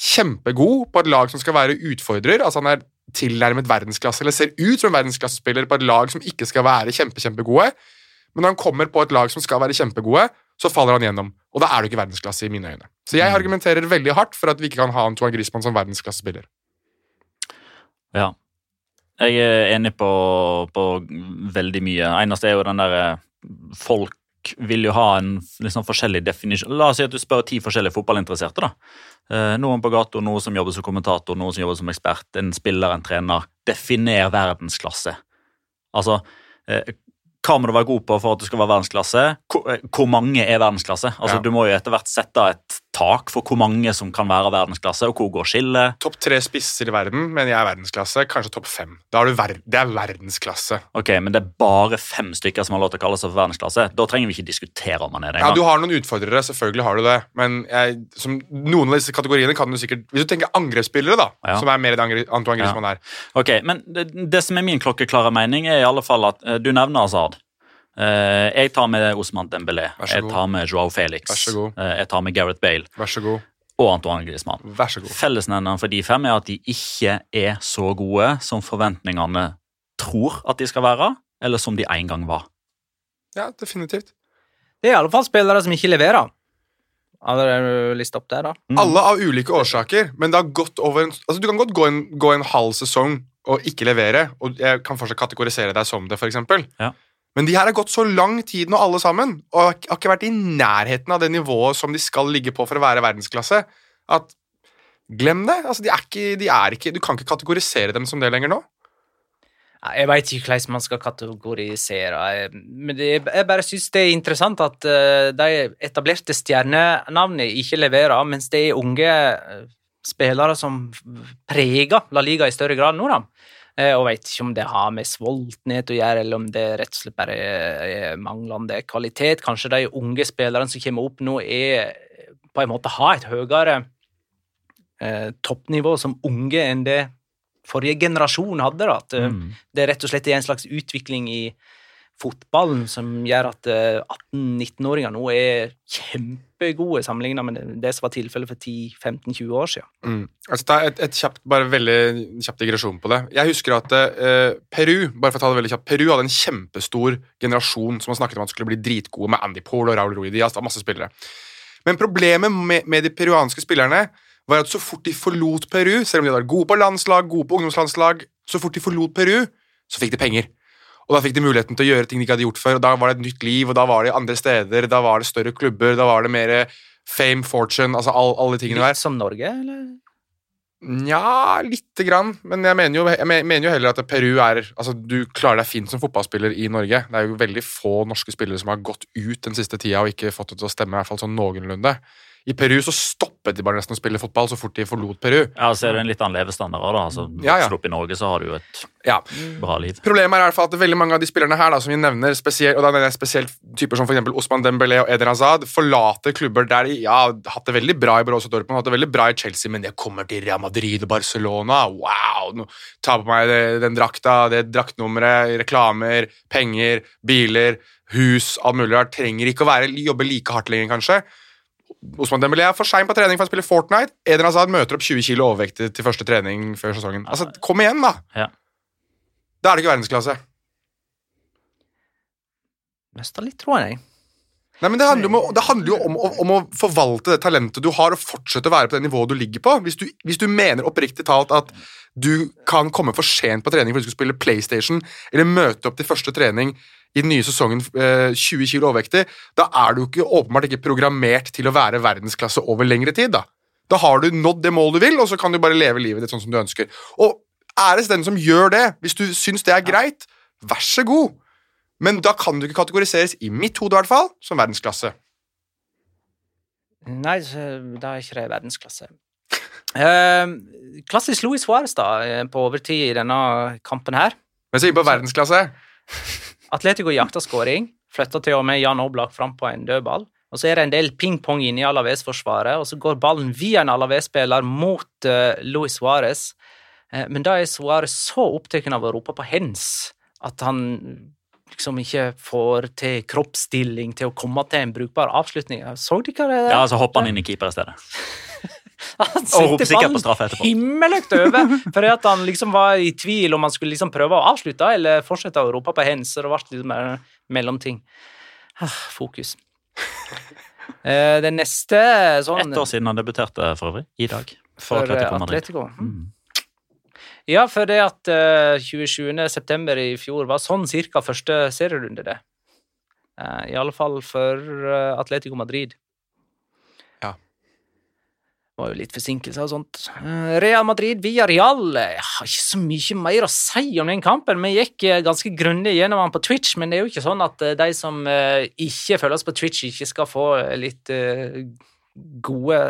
kjempegod på et lag som skal være utfordrer. altså Han er tilnærmet verdensklasse, eller ser ut som en verdensklassespiller på et lag som ikke skal være kjempe, kjempegode. Men når han kommer på et lag som skal være kjempegode, så faller han gjennom. Og da er du ikke verdensklasse i mine øyne. Så jeg argumenterer veldig hardt for at vi ikke kan ha Antoine Griezmann som verdensklassespiller. Ja. Jeg er enig på, på veldig mye. Eneste er jo den derre Folk vil jo ha en liksom forskjellig definisjon La oss si at du spør ti forskjellige fotballinteresserte. da. Eh, Noen på gata, noen som jobber som kommentator, noen som jobber som ekspert, en spiller, en trener. Definer verdensklasse. Altså, eh, hva må du være god på for at du skal være verdensklasse? Eh, hvor mange er verdensklasse? Altså, Ja. Du må jo etter hvert sette et tak for hvor mange som kan være verdensklasse, og hvor går skillet. Topp tre spisser i verden men jeg er verdensklasse. Kanskje topp fem. Da du ver det er verdensklasse. Ok, Men det er bare fem stykker som har lov til å kalle seg for verdensklasse. Da trenger vi ikke diskutere om man er det Ja. Du har noen utfordrere, selvfølgelig har du det. Men jeg, som, noen av disse kategoriene kan du sikkert Hvis du tenker angrepsspillere, da, Ja. som er mer enn Antoine Griezmann Ja. Er Ok, Men det, det som er min klokkeklare mening, er i alle fall at eh, du nevner Hazard. Eh, jeg tar med Osman Dembélé. Jeg tar med Joao Felix. Vær så god. Eh, jeg tar med Gareth Bale Vær så god. og Antoine Griezmann. Vær så god. Fellesnevneren for de fem er at de ikke er så gode som forventningene tror at de skal være, eller som de en gang var. Ja, definitivt. Det er i alle fall spillere som ikke leverer. Der, da? Mm. Alle av ulike årsaker, men det har gått over en Altså, du kan godt gå en, gå en halv sesong og ikke levere, og jeg kan fortsatt kategorisere deg som det, for eksempel. Ja. Men de her har gått så lang tid nå, alle sammen, og har ikke vært i nærheten av det nivået som de skal ligge på for å være verdensklasse, at Glem det. Altså, de er ikke, de er ikke, du kan ikke kategorisere dem som det lenger nå. Jeg veit ikke hvordan man skal kategorisere, men jeg bare syns det er interessant at eh, de etablerte stjernenavnene ikke leverer, mens det er unge eh, spillere som preger La Liga i større grad nå, da. Eh, Og veit ikke om det har med sultenhet å gjøre, eller om det rett og slett bare er manglende kvalitet. Kanskje de unge spillerne som kommer opp nå, er på en måte har et høyere eh, toppnivå som unge enn det forrige generasjon hadde. da, at eh, Mm. det rett og slett er en slags utvikling i fotballen som gjør at eh, 18-19-åringer nå er kjempegode sammenlignet med det, som var tilfellet for 10-15-20 år siden. Mm. Altså, ta et, et kjapt, bare veldig kjapt digresjon på det. Jeg husker at eh, Peru bare for å ta det veldig kjapt, Peru hadde en kjempestor generasjon som har snakket om at skulle bli dritgode med Andy Paul og Raúl Ruiz Diaz. var masse spillere. Men problemet med, med de peruanske spillerne var at så fort de forlot Peru, selv om de vært gode på landslag, gode på ungdomslandslag, så fort de forlot Peru, så fikk de penger. Og da fikk de muligheten til å gjøre ting de ikke hadde gjort før, og da var det et nytt liv, og da var de andre steder, da var det større klubber, da var det mer fame, fortune, altså all, alle tingene der. Litt som Norge, eller? Nja, lite grann. Men jeg mener, jo, jeg mener jo heller at Peru er Altså, du klarer deg fint som fotballspiller i Norge. Det er jo veldig få norske spillere som har gått ut den siste tida og ikke fått det til å stemme, i hvert fall sånn noenlunde. I Peru så stoppet de bare nesten å spille fotball så fort de forlot Peru. Ja, så er det en litt annen levestandard òg, da. Altså, Ja, ja. Opp i Norge, så har du jo et Ja. bra liv. Problemet er i hvert fall at veldig mange av de spillerne her da, som vi nevner, spesielt, og da mener jeg spesielt typer som for eksempel Osman Dembélé og Eden Hazard, forlater klubber der de ja, hatt det veldig bra i Borussia Dortmund, hatt det veldig bra i Chelsea, men det kommer til Real Madrid og Barcelona. Wow! Nå ta på meg det, den drakta, det draktnummeret, reklamer, penger, biler, hus, alt mulig rart. Trenger ikke å være, jobbe like hardt lenger, kanskje. Osman Dembélé er for sein på trening for å spille Fortnite. Eden Hazard møter opp 20 kilo overvektig til første trening før sesongen. Altså, Kom igjen, da! Ja. Da er det ikke verdensklasse. Mista litt tror jeg. Nei, men Det handler, jo om, det handler jo om, om, om å forvalte det talentet du har, og fortsette å være på det nivået du ligger på. Hvis du, hvis du mener oppriktig talt at du kan komme for sent på trening fordi du skal spille PlayStation, eller møte opp til første trening i den nye sesongen eh, 20 kilo overvektig, da er du ikke, åpenbart ikke programmert til å være verdensklasse over lengre tid. Da Da har du nådd det målet du vil, og så kan du bare leve livet ditt sånn som du ønsker. Og æres den som gjør det. Hvis du syns det er greit, vær så god. Men da kan du ikke kategoriseres, i mitt hode i hvert fall, som verdensklasse. Nei, da er ikke det verdensklasse. Eh, klassisk Louis Suárez da, eh, på overtid i denne kampen her. Men så inn på verdensklasse. [laughs] Atletico jakter skåring, flytter til og med Jan Oblak fram på en dødball. Og så er det en del ping-pong inne i Alaves-forsvaret, og så går ballen via en Alaves-spiller mot uh, Luis Suárez. Uh, men da er Suárez så opptatt av å rope på hens at han liksom ikke får til kroppsstilling til å komme til en brukbar avslutning. Så du hva det er? Ja, så hopper han inn i keeper i stedet. [laughs] [laughs] Han Og ballen etterpå. himmelhøyt over, fordi at han liksom var i tvil om han skulle liksom prøve å avslutte eller fortsette å rope på hens, så det ble litt mer mellomting. Ah, Fokus. Eh, Det neste sånn Ett år siden han debuterte, for øvrig. I dag. For, for eh, Atletico. Atletico. Mm. Ja, for det at uh, 27. september i fjor var sånn cirka første serierunde, det. Uh, I alle fall for uh, Atletico Madrid. Var jo litt forsinkelser og sånt. Eh, Real Madrid via Real. Jeg har ikke så mye mer å si om den kampen. Vi gikk eh, ganske grundig gjennom den på Twitch, men det er jo ikke sånn at eh, de som ikke følger oss på Twitch, ikke skal få litt gode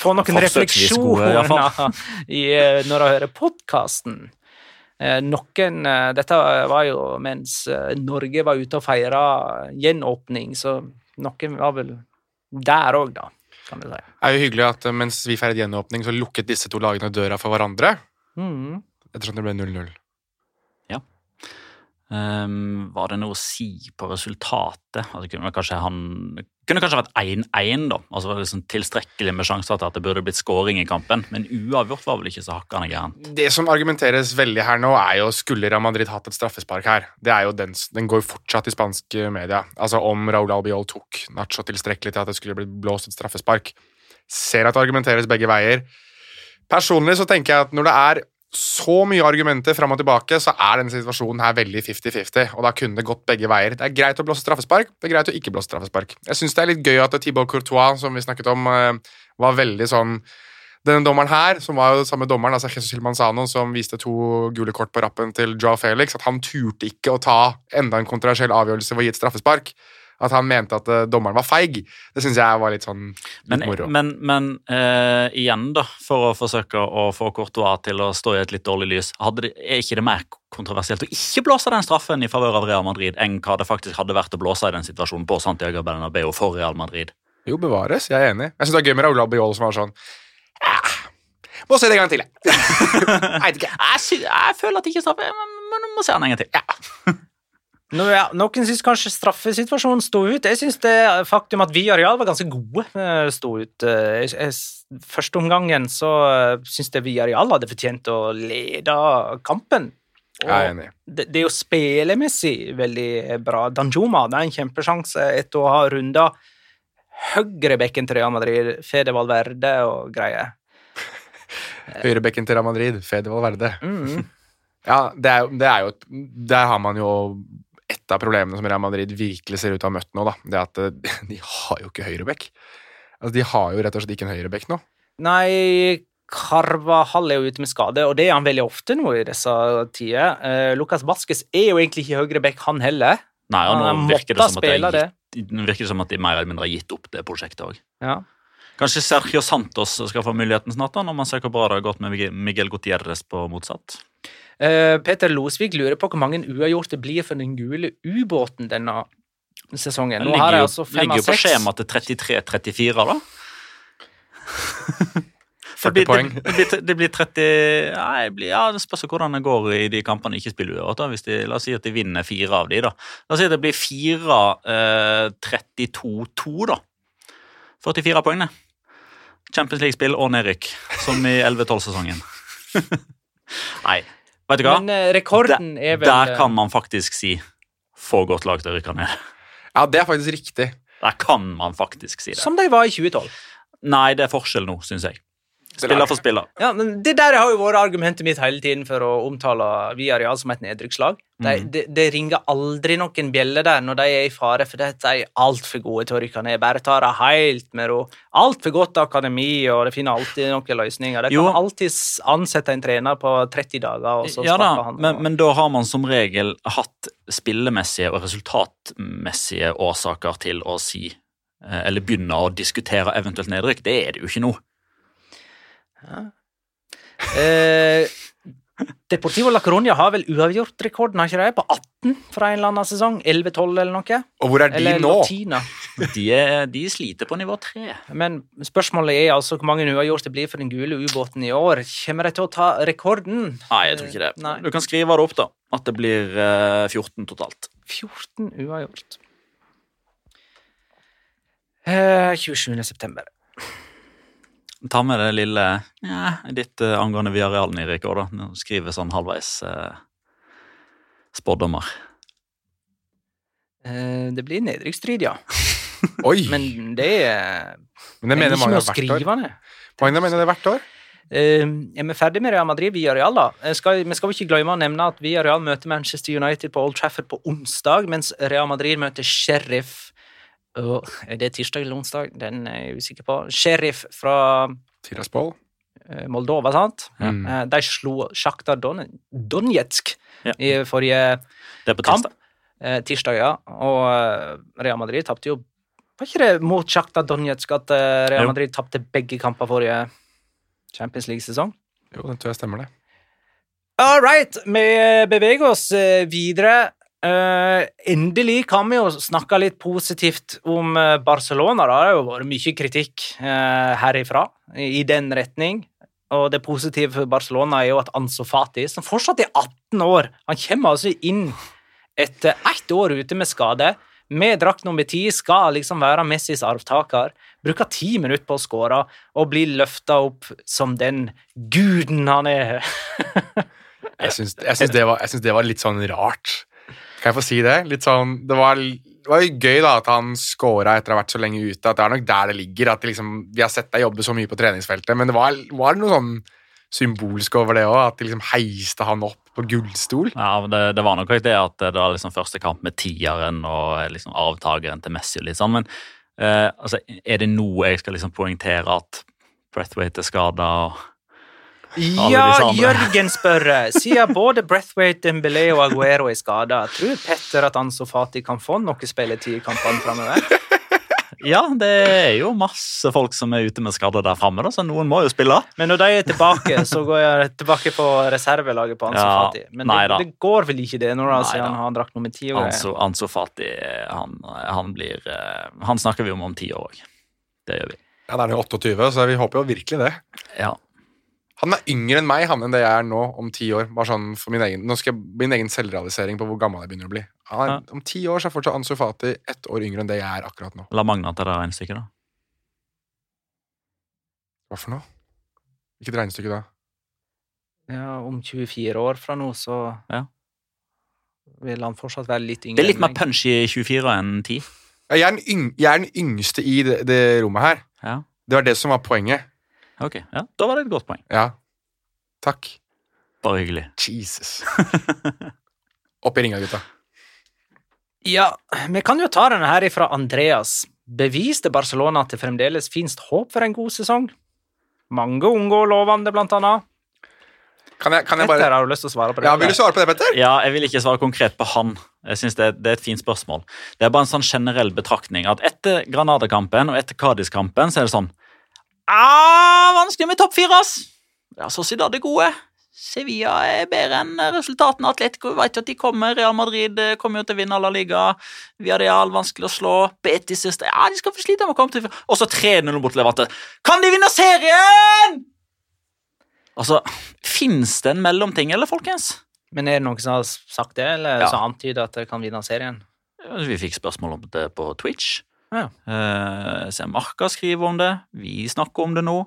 Få noen refleksjoner gode, i [laughs] når de hører podkasten. Noen Dette var jo mens Norge var ute og feira gjenåpning, så noen var vel der òg, da, kan du si. Det er jo hyggelig at eh, mens vi feiret gjenåpning, så lukket disse to lagene døra for hverandre. Mm. Ettersom det ble 0-0. Ehm, var det noe å si på resultatet? Altså, kunne, kanskje han, kunne kanskje vært 1-1, da. Altså liksom Tilstrekkelig med sjanser til at det burde blitt scoring i kampen. Men uavgjort var vel ikke så hakkende gærent. Det som argumenteres veldig her nå, er jo skulle Real Madrid hatt et straffespark her. Det er jo den, den går jo fortsatt i spanske media. Altså om Raúl Albiol tok Nacho tilstrekkelig til at det skulle blitt blåst et straffespark. Ser at det argumenteres begge veier. Personlig så tenker jeg at når det er så mye argumenter fram og tilbake, så er denne situasjonen her veldig 50-50, og da kunne det gått begge veier. Det er greit å blåse straffespark, det er greit å ikke blåse straffespark. Jeg syns det er litt gøy at Thibaut Courtois, som vi snakket om, eh, var veldig sånn denne dommeren her, som var jo samme dommeren, altså Jesus Hilmanzano, som viste to gule kort på rappen til Joe Felix, at han turte ikke å ta enda en kontroversiell avgjørelse ved å gi et straffespark. At han mente at eh, dommeren var feig. Det syns jeg var litt sånn litt Men, moro. men, men uh, igjen, da, for å forsøke å få Courtois til å stå i et litt dårlig lys, det, er ikke det mer kontroversielt å ikke blåse den straffen i favør av Real Madrid enn hva det faktisk hadde vært å blåse i den situasjonen på Santiago Bernabeu for Real Madrid? Jo, bevares. Jeg er enig. Jeg syns det er gøy med Raúl Albiol som var sånn «Ah, Må se det en gang til, jeg. [laughs] jeg. Jeg, jeg føler at det ikke er straffe, men, men må se den en gang til. Ja. Nå, ja, noen syns kanskje straffesituasjonen sto ut. Jeg syns det faktum at vi og Real var ganske gode, eh, sto ut. Eh, Jeg, jeg, første omgangen så eh, syns jeg vi og Real hadde fortjent å lede kampen. Og Jeg er enig. det, det er jo spillemessig veldig bra. Danjuma hadde en kjempesjanse etter å ha runda høyrebekken til Real Madrid, Fede Valverde og greier. [laughs] Høyrebekken til Real Madrid, Fede Valverde. Mm. [laughs] Ja, det er, det er jo Der har man jo et av problemene som Real Madrid virkelig ser ut til å ha møtt nå, da. Det er at eh, [laughs] de har jo ikke høyrebekk. Altså, de har jo rett og slett ikke en høyrebekk nå. Nei, Carvahall er jo ute med skade, og det er han veldig ofte nå i disse tider. Uh, Lucas Vasques er jo egentlig ikke høyreback, han heller. Nei, og nå Han virker det, som at de spille gitt, virker som at de mer eller mindre har gitt opp det prosjektet òg. Ja. Kanskje Sergio Santos skal få muligheten snart, da, når man ser hvor bra det har gått med Miguel- Miguel Gutierrez på motsatt. Eh, Peter Losvik lurer på hvor mange uavgjort det blir for den gule ubåten denne sesongen. Den Nå har ligger jeg jo, altså fem ligger jo på skjema til 33-34, da. [laughs] 40 det, poeng. Det, det, blir, det blir 30 Nei, det, blir, ja, det spørs hvordan det går i de kampene de ikke spiller uavgjort. La oss si at de vinner fire av de, da. La oss si at det blir 4 eh, 32-2, da. 44 poeng, det. Champions League-spill og nedrykk, som i 11-12-sesongen. [laughs] nei, vet du hva? Men eh, rekorden er vel Der kan man faktisk si få godt lag til å rykke ned. Ja, det er faktisk riktig. Der kan man faktisk si det. Som de var i 2012. Nei, det er forskjell nå, syns jeg. Spiller for spiller. Ja, men Det der har jo vært argumentet mitt hele tiden for å omtale Villarreal som et nedrykkslag. Det Mm. det de ringer aldri noen bjeller der når de er i fare, for de er altfor gode til å rykke ned. Bare ta det helt med ro. Altfor godt akademi, og det finner alltid noen løsninger. De Jo. kan alltid ansette en trener på 30 dager, og så Ja da, han. men, men da har man som regel hatt spillemessige og resultatmessige årsaker til å si eh, Eller begynne å diskutere eventuelt nedrykk. Det er det jo ikke nå. Eh, Deportivo La Coruña har vel uavgjort-rekorden, har ikke de? På 18 fra en eller annen sesong? 11-12 eller noe? Og hvor er de Eller nå? Latina. De, er, de sliter på nivå 3. Men spørsmålet er altså hvor mange uavgjort det blir for den gule ubåten i år. Kommer de til å ta rekorden? Nei, jeg tror ikke det. Nei. Du kan skrive det opp, da. At det blir eh, 14 totalt. 14 uavgjort. Eh, 27. september. Ta med det lille ja, ditt uh, angående Viarealen, Erik, òg, da. Nå Skrive sånn halvveis uh, spådommer. Uh, det blir nedrykksstrid, ja. [laughs] Oi! Men det er Men det mener ikke noe skrivende. å hvert skrive ned. Mange mener det hvert år. Uh, er vi ferdig med Real Madrid via Real, da? Skal, vi skal jo ikke glemme å nevne at Via Real møter Manchester United på Old Trafford på onsdag, mens Real Madrid møter Sheriff Åh, er det tirsdag eller onsdag? Den er jeg usikker på. Sheriff fra Tiraspol. eh, Moldova, sant? Mm. Eh, De slo Sjakta Don Donetsk Ja. i forrige Det er på kamp. tirsdag. Eh, ja. Og Real Madrid tapte jo Var ikke det mot Sjakta Donetsk at Real Madrid tapte begge kamper forrige Champions League-sesong? Jo, det tror jeg stemmer, det. All right, vi beveger oss videre. Eh, endelig kan vi jo snakke litt positivt om eh, Barcelona. da. Det har jo vært mye kritikk uh, herifra i, den retning. Og det positive for Barcelona er jo at Anso Fati, som fortsatt er 18 år Han kommer altså inn etter ett år ute med skade. Med drakt nummer ti skal liksom være Messis arvtaker. Bruker ti minutter på å skåre og blir løfta opp som den guden han er. [laughs] Jeg syns, det, det var litt sånn rart. Kan jeg få si det? Litt sånn, det var, det var jo gøy da at han scora etter å ha vært så lenge ute. At det er nok der det ligger. at de liksom, Vi har sett deg jobbe så mye på treningsfeltet, men det var, var noe sånn symbolsk over det òg. At de liksom heiste han opp på gullstol. Ja, men det, det var nok ikke det at det var liksom første kamp med tieren og liksom avtakeren til Messi. og sånn, Men eh, altså, er det noe jeg skal liksom poengtere at Brethwaite er skada? Alle Ja. Jørgen spør Siden både Breathwaite, Dembélé og Aguero er skada, tror Petter at Anso Fati kan få noe spilletid i kampene framover? Ja, det er jo masse folk som er ute med skader der framme, så noen må jo spille. Men når de er tilbake, så går jeg tilbake på reservelaget på Ansu Ja, Fati. Men nei det, det går vel ikke det, når han siden han har drakt nummer ti. Ansu, Ansu Fati han, han blir eh, Han snakker vi om om ti år òg. Det gjør vi. Ja, Da er han jo 28, så vi håper jo virkelig det. Ja. Han er yngre enn meg han enn det jeg er nå om ti år. Bare sånn for min egen, Nå skal jeg min egen selvrealisering på hvor gammel jeg begynner å bli. Han er, Om ti år så er fortsatt Ansu Fati ett år yngre enn det jeg er akkurat nå. La Magna ta det regnestykket, da. Hva for noe? Hvilket regnestykke da? Ja, om 24 år fra nå, så Ja. vil han fortsatt være litt yngre Det er litt mer punch i 24 enn 10. Ja, jeg, er den yng, jeg er den yngste i det, det rommet her. Ja. Det var det som var poenget. Ok, ja, Da var det et godt poeng. Ja. Takk. Bare hyggelig. Jesus. [laughs] Opp i ringa, gutta. Ja, vi kan jo ta denne her ifra Andreas. Beviste Barcelona at det fremdeles finnes håp for en god sesong? Mange unge og lovende, blant annet. Kan jeg, kan jeg Petter, bare har du lyst til å svare på det? Ja, Vil du svare på det, Petter? Ja, Jeg vil ikke svare konkret på han. Jeg synes det, er- det er et fint spørsmål. Det er bare en sånn generell betraktning at etter Granada-kampen og etter Cádiz-kampen så er det sånn ah, Vanskelig med topp fire, ass! Ja, Sociedad er gode. Sevilla er bedre enn resultatene. Atletico vet jo at de kommer. Real Madrid eh, kommer jo til å vinne La Liga. Villarreal vanskelig å slå. Betis siste Ja, de skal få slite med å komme til Og så 3-0 mot Levante. Kan de vinne serien?! Altså, Fins det en mellomting, eller, folkens? Men er det noen som har sagt det, eller Ja. som antyder at det kan vinne serien? Vi fikk spørsmål om det på Twitch. Ja. Eh, så Marka skriver om det. Vi snakker om det nå.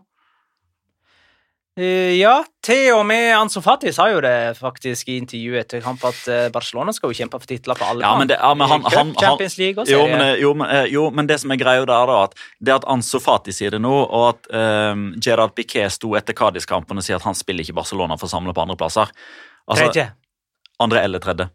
Eh, ja, til og med Ansu Fati sa jo det faktisk i intervjuet etter kamp at eh, Barcelona skal jo kjempe for titler på alle Ja, men det- ja, men han- han- han- Champions League og Jo men, jo, men, jo, men det som er greia der, da, at det at Ansu Fati sier det nå, og at um, Gerard Piquet sto etter Cádiz-kampen og sier at han spiller ikke Barcelona for å samle på andreplasser altså, Tredje. Andre eller tredje.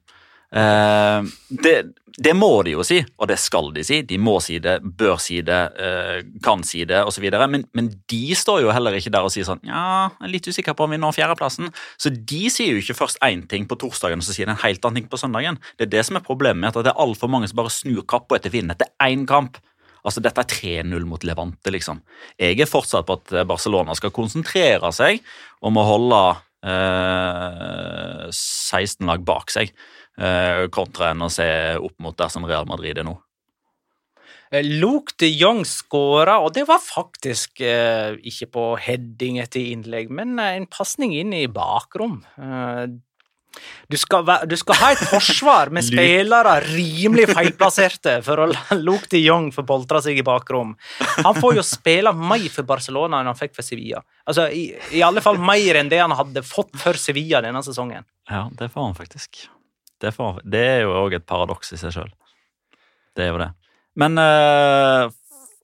Eh, det, det må de jo si, og det skal de si. De må si det, bør si det, eh, kan si det osv. Men, men de står jo heller ikke der og sier sånn Ja, jeg er litt usikker på om vi når fjerdeplassen. Så de sier jo ikke først én ting på torsdagen, og så sier de en helt annen ting på søndagen. Det er det som er problemet, med at det er altfor mange som bare snur kappa etter vinden etter én kamp. Altså, Dette er 3-0 mot Levante, liksom. Jeg er fortsatt på at Barcelona skal konsentrere seg om å holde eh, 16 lag bak seg, kontra enn å se opp mot der som Real Madrid er nå. Eh, Luke de Jong skåra, og det var faktisk eh, ikke på heading etter innlegg, men eh, en pasning inn i bakrom. Eh, du, skal du skal ha et forsvar med [laughs] spillere rimelig feilplasserte for å la Luke de Jong få boltre seg i bakrom. Han får jo spille mer for Barcelona enn han fikk for Sevilla. Altså, i, I alle fall mer enn det han hadde fått for Sevilla denne sesongen. Ja, det får han faktisk. Det, for, det er jo òg et paradoks i seg sjøl. Det er jo det. Men eh,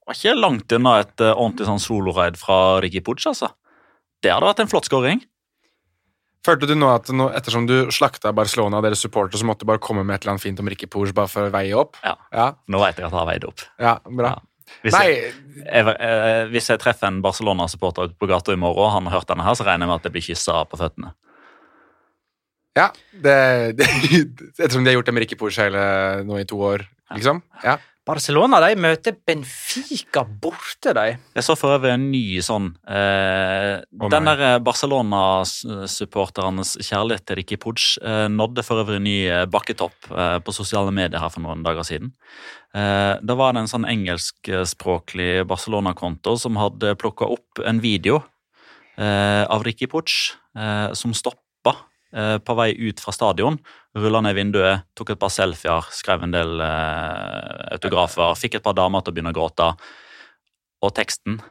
var ikke langt unna et eh, ordentlig sånn soloraid fra Ricky Pooch, altså. Det hadde vært en flott skåring. Følte du nå at nå, ettersom du slakta Barcelona og deres supportere, så måtte du bare komme med et eller annet fint om Ricky Pooch bare for å veie opp? Ja. Ja, Nå vet jeg at jeg har veid opp. ja bra. Ja. Hvis, jeg, jeg, eh, hvis jeg treffer en Barcelona-supporter ute på gata i morgen, og han har hørt denne her, så regner jeg med at jeg blir kyssa på føttene. Ja det, det, [laughs] Ettersom de har gjort det med Ricky Pours hele nå i to år, liksom. Ja. Barcelona de møter Benfica borte, de. Jeg så for øvrig en ny sånn eh, oh, Den der Barcelona-supporternes kjærlighet til Ricky Pudge eh, nådde for øvrig ny eh, bakketopp eh, på sosiale medier her for noen dager siden. Eh, da var det en sånn engelskspråklig Barcelona-konto som hadde plukka opp en video eh, av Ricky Pudge eh, som stoppa eh, på vei ut fra stadion. Rulla ned vinduet, tok et par selfier, skrev en del eh, autografer, fikk et par damer til å begynne å gråte. Og teksten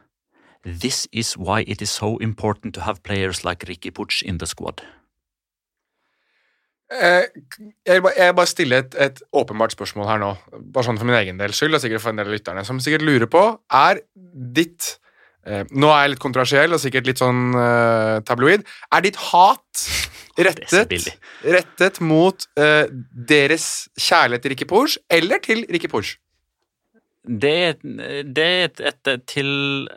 This is why it is so important to have players like Ricky Puig in the squad. Eh, Jeg bare, bare stille et, et åpenbart spørsmål her nå, bare sånn for min egen del skyld, og sikkert for en del av lytterne, som sikkert lurer på, er ditt eh, Nå er jeg litt kontroversiell og sikkert litt sånn eh, tabloid. Er ditt hat [laughs] rettet, rettet mot eh, deres kjærlighet til Ricky Pours eller til Ricky Pours? Det er, det er et, et, til,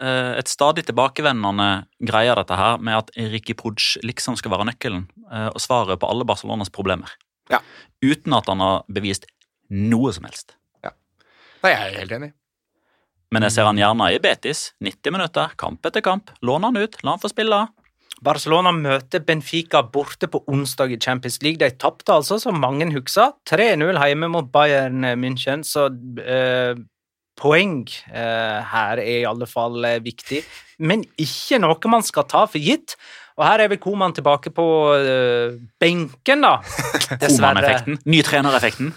eh, et stadig tilbakevendende greie, dette her, med at Ricky Pooch liksom skal være nøkkelen eh, og svaret på alle Barcelonas problemer. Ja. Uten at han har bevist noe som helst. Nei, jeg er helt enig. Men jeg ser han gjerne i Betis. 90 minutter, kamp etter kamp. Lån han ut, la han få spille. Barcelona møter Benfica borte på onsdag i Champions League. De tapte altså, som mange husker, 3-0 hjemme mot Bayern München, så eh, poeng eh, her er i alle fall eh, viktig. Men ikke noe man skal ta for gitt. Og her er vel Koman tilbake på eh, benken, da. [laughs] Koman-effekten. Ny trenereffekten.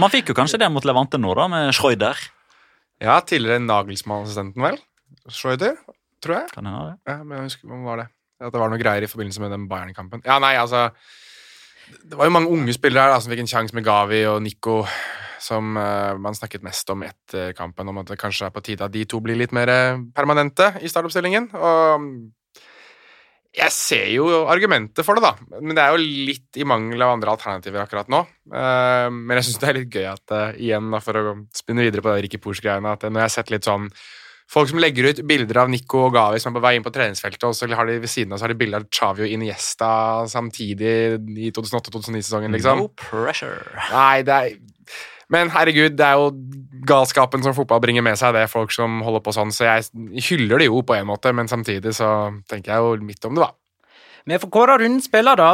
Man fikk jo kanskje det mot Levante nå, da, med Schreuder. Ja, tidligere Nagelsmann-assistenten, vel? Schreuder, tror jeg. Kan jeg ha det? Ja, men jeg husker, Hva var det? At det var noe greier i forbindelse med den Bayern-kampen. Ja, nei, altså Det var jo mange unge spillere her da, som fikk en sjanse med Gavi og Nico, som uh, man snakket mest om etter kampen, om at det kanskje er på tide at de to blir litt mer eh, permanente i startoppstillingen. Og jeg ser jo argumentet for det, da, men det er jo litt i mangel av andre alternativer akkurat nå. Eh, men jeg syns det er litt gøy at eh, igjen, da, for å spinne videre på det Ricky Pooch-greiene, at eh, når jeg har sett litt sånn Folk som legger ut bilder av Nico og Gavi som er på vei inn på treningsfeltet, og så har de ved siden av så har de bilder av Chavi og Iniesta samtidig i 2008-2009-sesongen, liksom. No pressure. Nei, det er Men herregud, det er jo galskapen som fotball bringer med seg, det er folk som holder på sånn, så jeg hyller det jo på en måte, men samtidig så tenker jeg jo midt om det, da. Vi får kåre rundens spiller, da.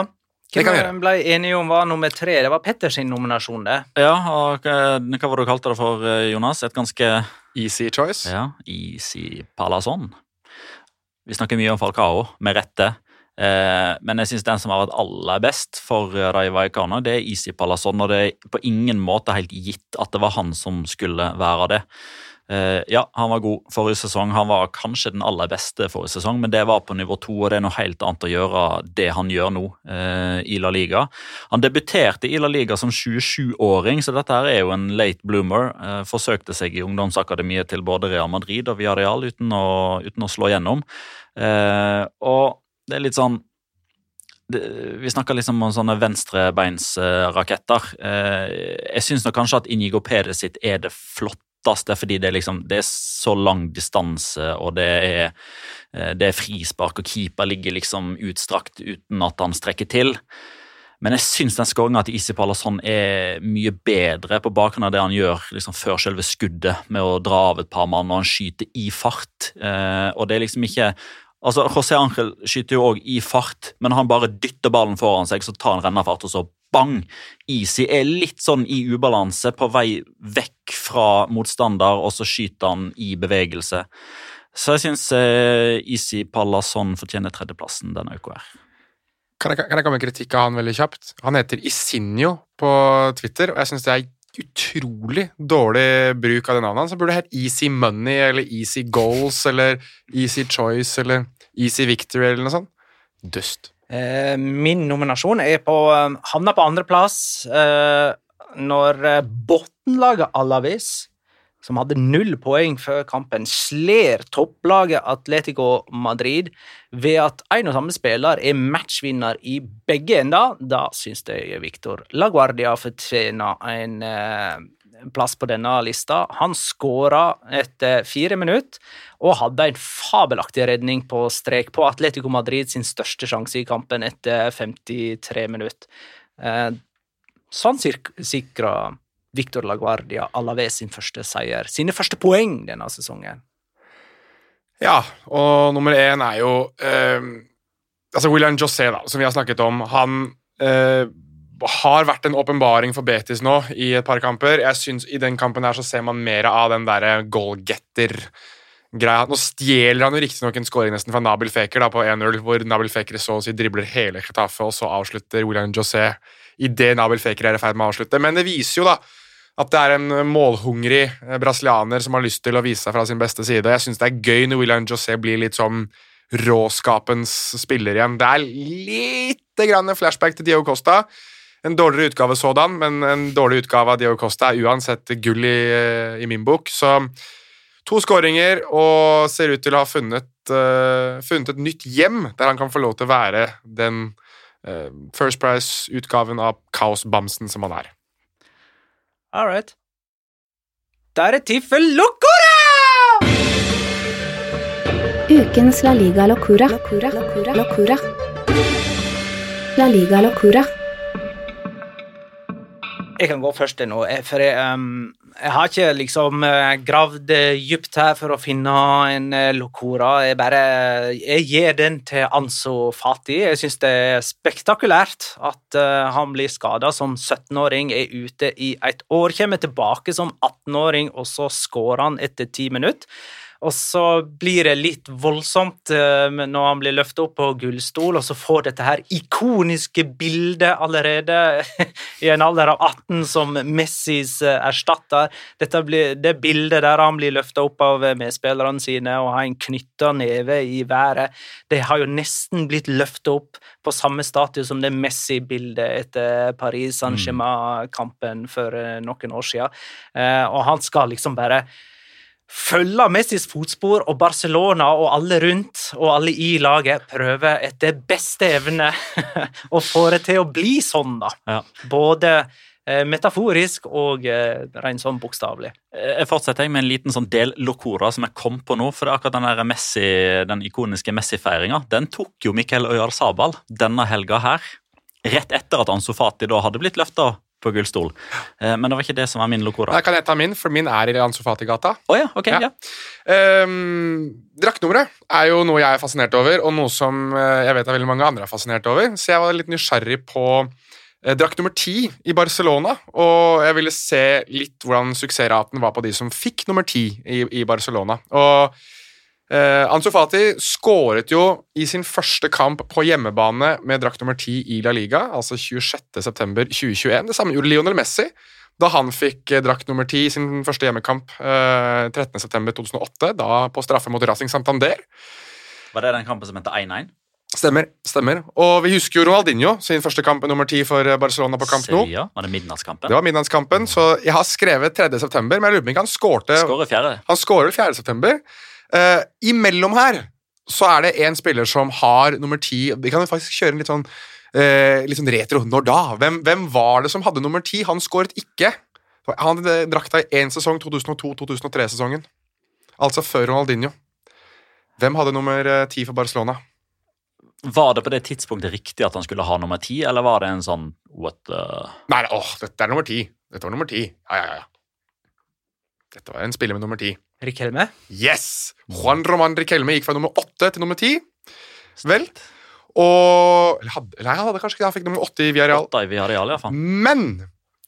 Det kan vi Hvem ble enige om var nummer tre? Det var Petters nominasjon, det. Ja, og hva hva var det du kalte det for, eh, Jonas? Et ganske Easy choice. ja, easy palason. Vi snakker mye om Falcao, med rette. Eh, men jeg syns den som har vært aller best for eh, Vaikana, det er Isi Palasson, Og det er på ingen måte helt gitt at det var han som skulle være det. Eh, ja, han var god forrige sesong. Han var kanskje den aller beste forrige sesong, men det var på nivå to, og det er noe helt annet å gjøre det han gjør nå i La Liga. Han debuterte i La Liga som 27-åring, så dette her er jo en late bloomer. Forsøkte seg i ungdomsakademiet til både Real Madrid og Villarreal uten uten å slå gjennom. Og det er litt sånn vi snakker liksom om sånne venstrebeinsraketter. Eh, jeg syns kanskje at Inigo Perez sitt er det flotteste, fordi det er, liksom, det er så lang distanse, og det er, eh, det er frispark, og keeper ligger liksom utstrakt uten at han strekker til. Men jeg syns den skåringa til Isi Palasson er mye bedre på bakgrunn av det han gjør liksom før selve skuddet, med å dra av et par mann og han skyter i fart. Eh, og det er liksom ikke Altså, José Ángel skyter jo òg i fart, men han bare dytter ballen foran seg, så tar han rennafart, og så bang! Easy er litt sånn i ubalanse, på vei vekk fra motstander, og så skyter han i bevegelse. Så jeg syns eh, Easy Pallasson fortjener tredjeplassen denne uka her. Kan jeg, kan jeg komme med kritikk av han veldig kjapt? Han heter Isinio på Twitter, og jeg syns det er utrolig dårlig bruk av det navnet. Han burde hett Easy Money eller Easy Goals eller Easy Choice eller Easy Victory eller noe sånt. Dust. Eh, min nominasjon er på eh, havna på andreplass eh, når eh, bunnlaget Alavis som hadde null poeng før kampen, sler topplaget Atletico Madrid ved at en og samme spiller er matchvinner i begge ender. Da syns jeg Victor Laguardia fortjener en eh, plass på denne lista. Han skåra etter fire minutter og hadde en fabelaktig redning på strek på Atletico Madrid sin største sjanse i kampen etter 53 minutter. Eh, sånn sikra Victor Laguardia Alaves sin første seier. Sine første poeng denne sesongen. Ja, og nummer én er jo eh, altså William José, da, som vi har snakket om. Han eh, har vært en åpenbaring for Betis nå i et par kamper. Jeg synes I den kampen her så ser man mer av den derre goalgetter-greia. Nå stjeler han jo riktignok en scoring nesten fra Nabil Feker da, på 1-0, hvor Nabil Feker så å si dribler hele Chetaffe, og så avslutter William José idet Nabil Feker er i ferd med å avslutte. Men det viser jo da at det er en målhungrig eh, brasilianer som har lyst til å vise seg fra sin beste side. Jeg syns det er gøy når William José blir litt sånn råskapens spiller igjen. Det er lite grann flashback til Diego Costa. En dårligere utgave sådan, men en dårlig utgave av Diego Costa er uansett gull i, eh, i min bok. Så to skåringer og ser ut til å ha funnet, uh, funnet, et nytt hjem der han kan få lov til å være den First Price-utgaven av kaosbamsen som han er. All right. Da er det tid for Locora! Ukens La Liga Locura. Locura. Locura. Locura. La Liga Locura. Jeg kan gå først nå, for jeg, um, jeg har ikke liksom uh, gravd dypt her for å finne en uh, locora. Jeg bare jeg gir den til Anso Fati. Jeg syns det er spektakulært at uh, han blir skada som 17-åring, er ute i et år, kommer tilbake som 18-åring, og så skårer han etter ti minutter. Og så blir det litt voldsomt uh, når han blir løftet opp på gullstol, og så får dette her ikoniske bildet allerede [laughs] i en alder av 18 som Messis uh, erstatter. Blir, det bildet der han blir løftet opp av medspillerne sine og har en knytta neve i været, det har jo nesten blitt løftet opp på samme status som det Messi-bildet etter Paris Saint-Germain-kampen for noen år siden. og han skal liksom bare følge Messis fotspor, og Barcelona og alle rundt og alle i laget prøver etter beste evne [laughs] å få det til å bli sånn, da. Ja. Både eh, metaforisk og eh, rent sånn bokstavelig. Jeg fortsetter med en liten sånn del locora som jeg kom på nå. for akkurat Den, Messi, den ikoniske Messi-feiringa den tok jo Miquel Sabal denne helga her. Rett etter at Ansofati da hadde blitt løfta på gullstol. Eh, men det var ikke det som var min locora. Da kan jeg ta min, for min er i Ansofati-gata. Oh, ja, okay, ja. ja. Um, Draktnummeret er jo noe jeg er fascinert over, og noe som eh, jeg vet at veldig mange andre er fascinert over. Så jeg var litt nysgjerrig på eh, drakt nummer ti i Barcelona, og jeg ville se litt hvordan suksessraten var på de som fikk nummer ti i, i Barcelona. Og Uh, Ansu Fati skåret jo i sin første kamp på hjemmebane med drakt nummer 10 i La Liga, altså 26.9.2021. Det samme gjorde Lionel Messi da han fikk eh, drakt nummer 10 i sin første hjemmekamp eh, 13.9.2008, da på straffe mot Racing Santander. Var det den kampen som het 1-1? Stemmer. stemmer. Og vi husker jo Ronaldinho sin første kamp nummer 10 for Barcelona på kamp nå. Var det midnattskampen? Det var midnattskampen, så jeg har skrevet 3.9., men jeg lurer på om han skårte Han skårer 4.9. Uh, imellom her så er det en spiller som har nummer ti Vi kan jo faktisk kjøre en litt sånn, uh, litt sånn retro. Når da? Hvem, hvem, var det som hadde nummer ti? Han skåret ikke. Han hadde drakta i én sesong, 2002-2003-sesongen. Altså før Ronaldinho. Hvem hadde nummer eh, ti for Barcelona? Var det på det tidspunktet riktig at han skulle ha nummer ti, eller var det en sånn what the Nei, åh, dette er nummer ti. Dette var nummer ti. Ja, ja, ja. Dette var en spiller med nummer ti. Rikelme? Yes! Juan Roman Riquelme gikk fra nummer åtte til nummer ti. Vel. Og Eller hadde, nei, han hadde kanskje ikke det. Han fikk nummer åtte i Villarreal. i Villarreal ja, Men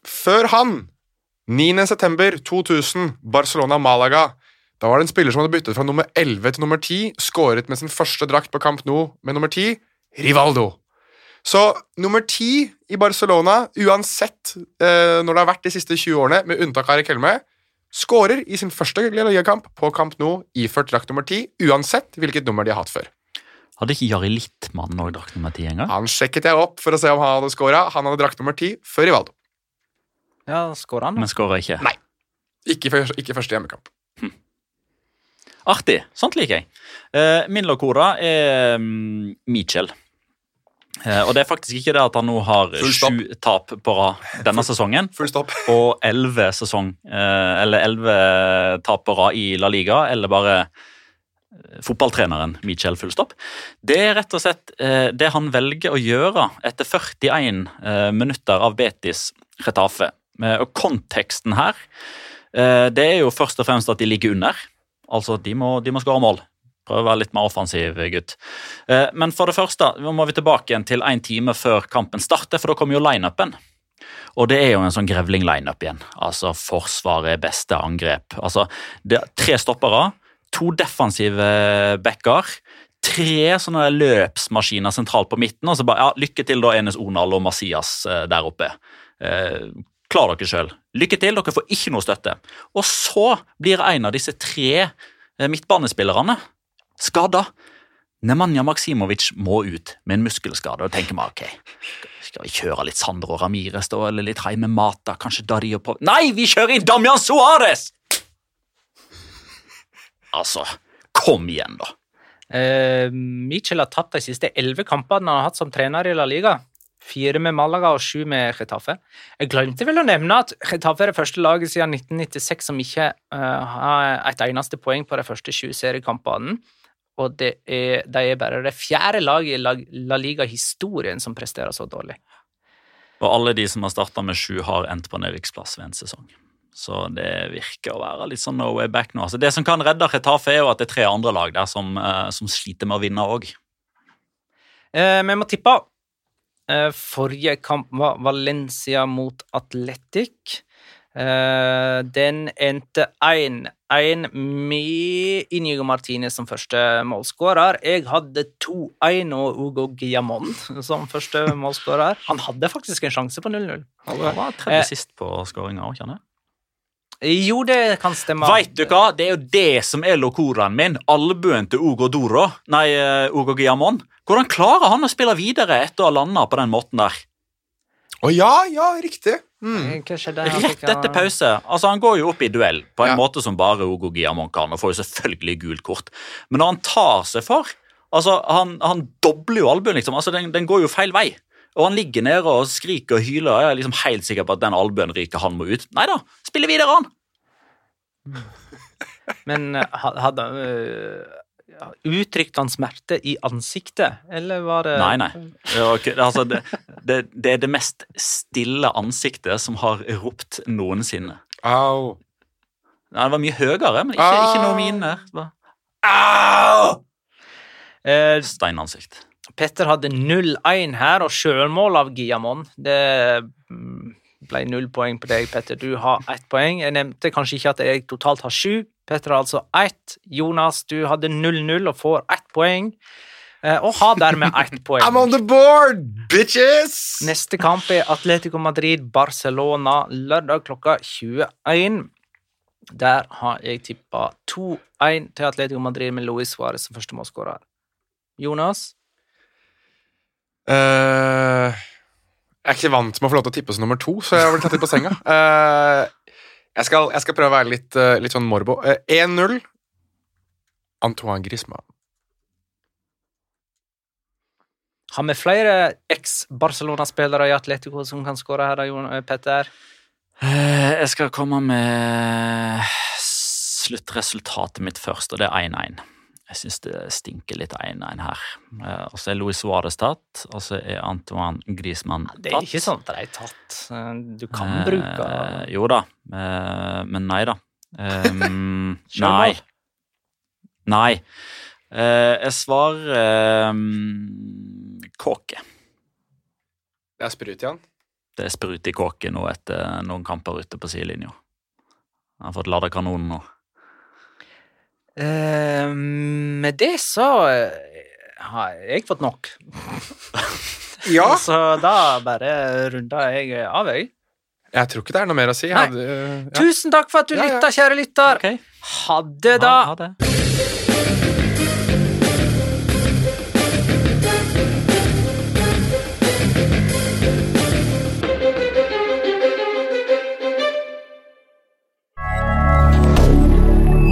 før han, 9. september 2000, Barcelona-Malaga da var det en spiller som hadde byttet fra nummer 11 til nummer 10, skåret med sin første drakt på Camp Nou med nummer 10, Rivaldo. Så nummer 10 i Barcelona, uansett eh, når det har vært de siste 20 årene, med unntak av Rikelme, skårer i sin første ligakamp på Kamp Nou iført drakt nummer ti, uansett hvilket nummer de har hatt før. Hadde ikke Jari Littmann òg drakt nummer ti en gang? Han sjekket jeg opp for å se om han hadde skåra. Han hadde drakt nummer ti før Rivaldo. Ja, skåra han? Men skåra ikke? Nei. Ikke, ikke første hjemmekamp. Artig. Sånt liker jeg. Eh, min Locora er um, Mitchell. Eh, og det er faktisk ikke det at han nå har Full sju tap på rad denne sesongen. Full [laughs] og elleve sesong eh, Eller elleve tap på rad i La Liga, eller bare eh, fotballtreneren Michel Fullstopp. Det er rett og slett det han velger å gjøre etter 41 eh, minutter av Betis Retafe. Og konteksten her, det er jo først og fremst at de ligger under. Altså, de må, de må skåre mål. Prøve å være litt mer offensiv, gutt. Eh, Men for det første nå må vi tilbake igjen til en time før kampen starter, for da kommer jo lineupen. Og det er jo en sånn grevling-lineup igjen. Altså Forsvaret, beste angrep. Altså, det er Tre stoppere, to defensive backer, tre sånne løpsmaskiner sentralt på midten. og så bare, ja, Lykke til, da, Enes Onal og Masias eh, der oppe. Eh, klar dere sjøl. Lykke til, dere får ikke noe støtte. Og så blir en av disse tre midtbanespillerne skada. Nemanja Maksimovic må ut med en muskelskade. og tenker meg, ok, Skal vi kjøre litt Sandro Ramires da, eller litt Heime Mata? Kanskje Dario på Nei, vi kjører inn Damian Suárez! Altså, kom igjen, da. Eh, Michel har tapt de siste elleve kampene han har hatt som trener i La Liga. Fire med Malaga og sju med Getafe. Jeg glemte vel å nevne at Getafe er det første laget siden 1996 som ikke uh, har et eneste poeng på de første sju seriekampene. Og det er, de er bare det fjerde laget i La, La Liga-historien som presterer så dårlig. Og alle de som har starta med sju, har endt på nedrykksplass ved en sesong. Så det virker å være litt sånn no way back nå. Altså det som kan redde Retafe, er jo at det er tre andre lag der som, eh, som sliter med å vinne òg. Eh, vi må tippe. Eh, forrige kamp var Valencia mot Atletic. Eh, den endte 1-1 med Inigo Martinez som første målskårer. Jeg hadde 2-1 og Ugo Giamon som første [laughs] målskårer. Han hadde faktisk en sjanse på 0-0. Han var tredje Eh. sist på skåringa òg, kjenner jeg. Jo, det kan stemme. Veit du hva? Det er jo det som er locoraen min. Albuen til Ugo Doro. Nei, eh, Ugo Giamon. Hvordan klarer han å spille videre etter å ha landa på den måten der? Å ja, ja, riktig. Mm. Hva skjedde? Han Rett etter pause. Altså, Han går jo opp i duell på en Ja. måte som bare Ogo Giamon kan, og får jo selvfølgelig gult kort. Men når han tar seg for altså, Han, han dobler jo albuen, liksom. Altså, den, den går jo feil vei. Og han ligger nede og skriker og hyler. og Jeg er liksom helt sikker på at den albuen ryker, han må ut. Nei da, spiller videre, han! Men ha- hadde han ja, Uttrykte han smerte i ansiktet, eller var det Nei, nei. Det, altså, det, det, det er det mest stille ansiktet som har ropt noensinne. Au. Nei, det var mye høyere, men ikke, ikke noe mine. Det Au! Eh, Steinansikt. Petter hadde 0-1 her, og sjølmål av Giamon. Det ble null poeng på deg, Petter. Du har ett poeng. Jeg nevnte kanskje ikke at jeg totalt har sju. Petter har altså ett. Jonas, du hadde 0-0 og får ett poeng. Eh, Og har dermed ett [laughs] poeng. I'm on the board, bitches! Neste kamp er Atletico Madrid-Barcelona lørdag klokka 21. Der har jeg tippa 2-1 til Atletico Madrid med Luis Suárez som første målskårer. Jonas? Eh, jeg er ikke vant med å få lov til å tippe som nummer to, så jeg har blitt tatt litt på senga. [laughs] Eh, jeg, skal, jeg skal prøve å være litt, eh, litt sånn morbo. Eh, 1-0. Antoine Griezmann. Har vi flere eks-Barcelona-spillere i Atletico som kan skåre her, da, Jon eh, Petter? Eh, Jeg skal komme med sluttresultatet mitt først, og det er 1-1. Jeg syns det stinker litt 1-1 her. Eh, Og så er Luis Suárez tatt, og så er Antoine Griezmann tatt. Det er ikke sånn at de er tatt. Eh, Du kan Eh, bruke Jo da, eh, men nei da. [laughs] Um, nei. Nei. Eh, jeg svarer um, kåke. Det er sprut i han? Det er sprut i kåke nå etter noen kamper ute på sidelinja. Han har fått lada kanonen nå. Eh, Med det så eh, har jeg fått nok. [laughs] Ja. Så da bare runder jeg av, jeg. Jeg tror ikke det er noe mer å si. Hadde, eh, ja. Tusen takk for at du Ja, ja. lytta, kjære lytter. Okay. Ha det, da. ha, ha det.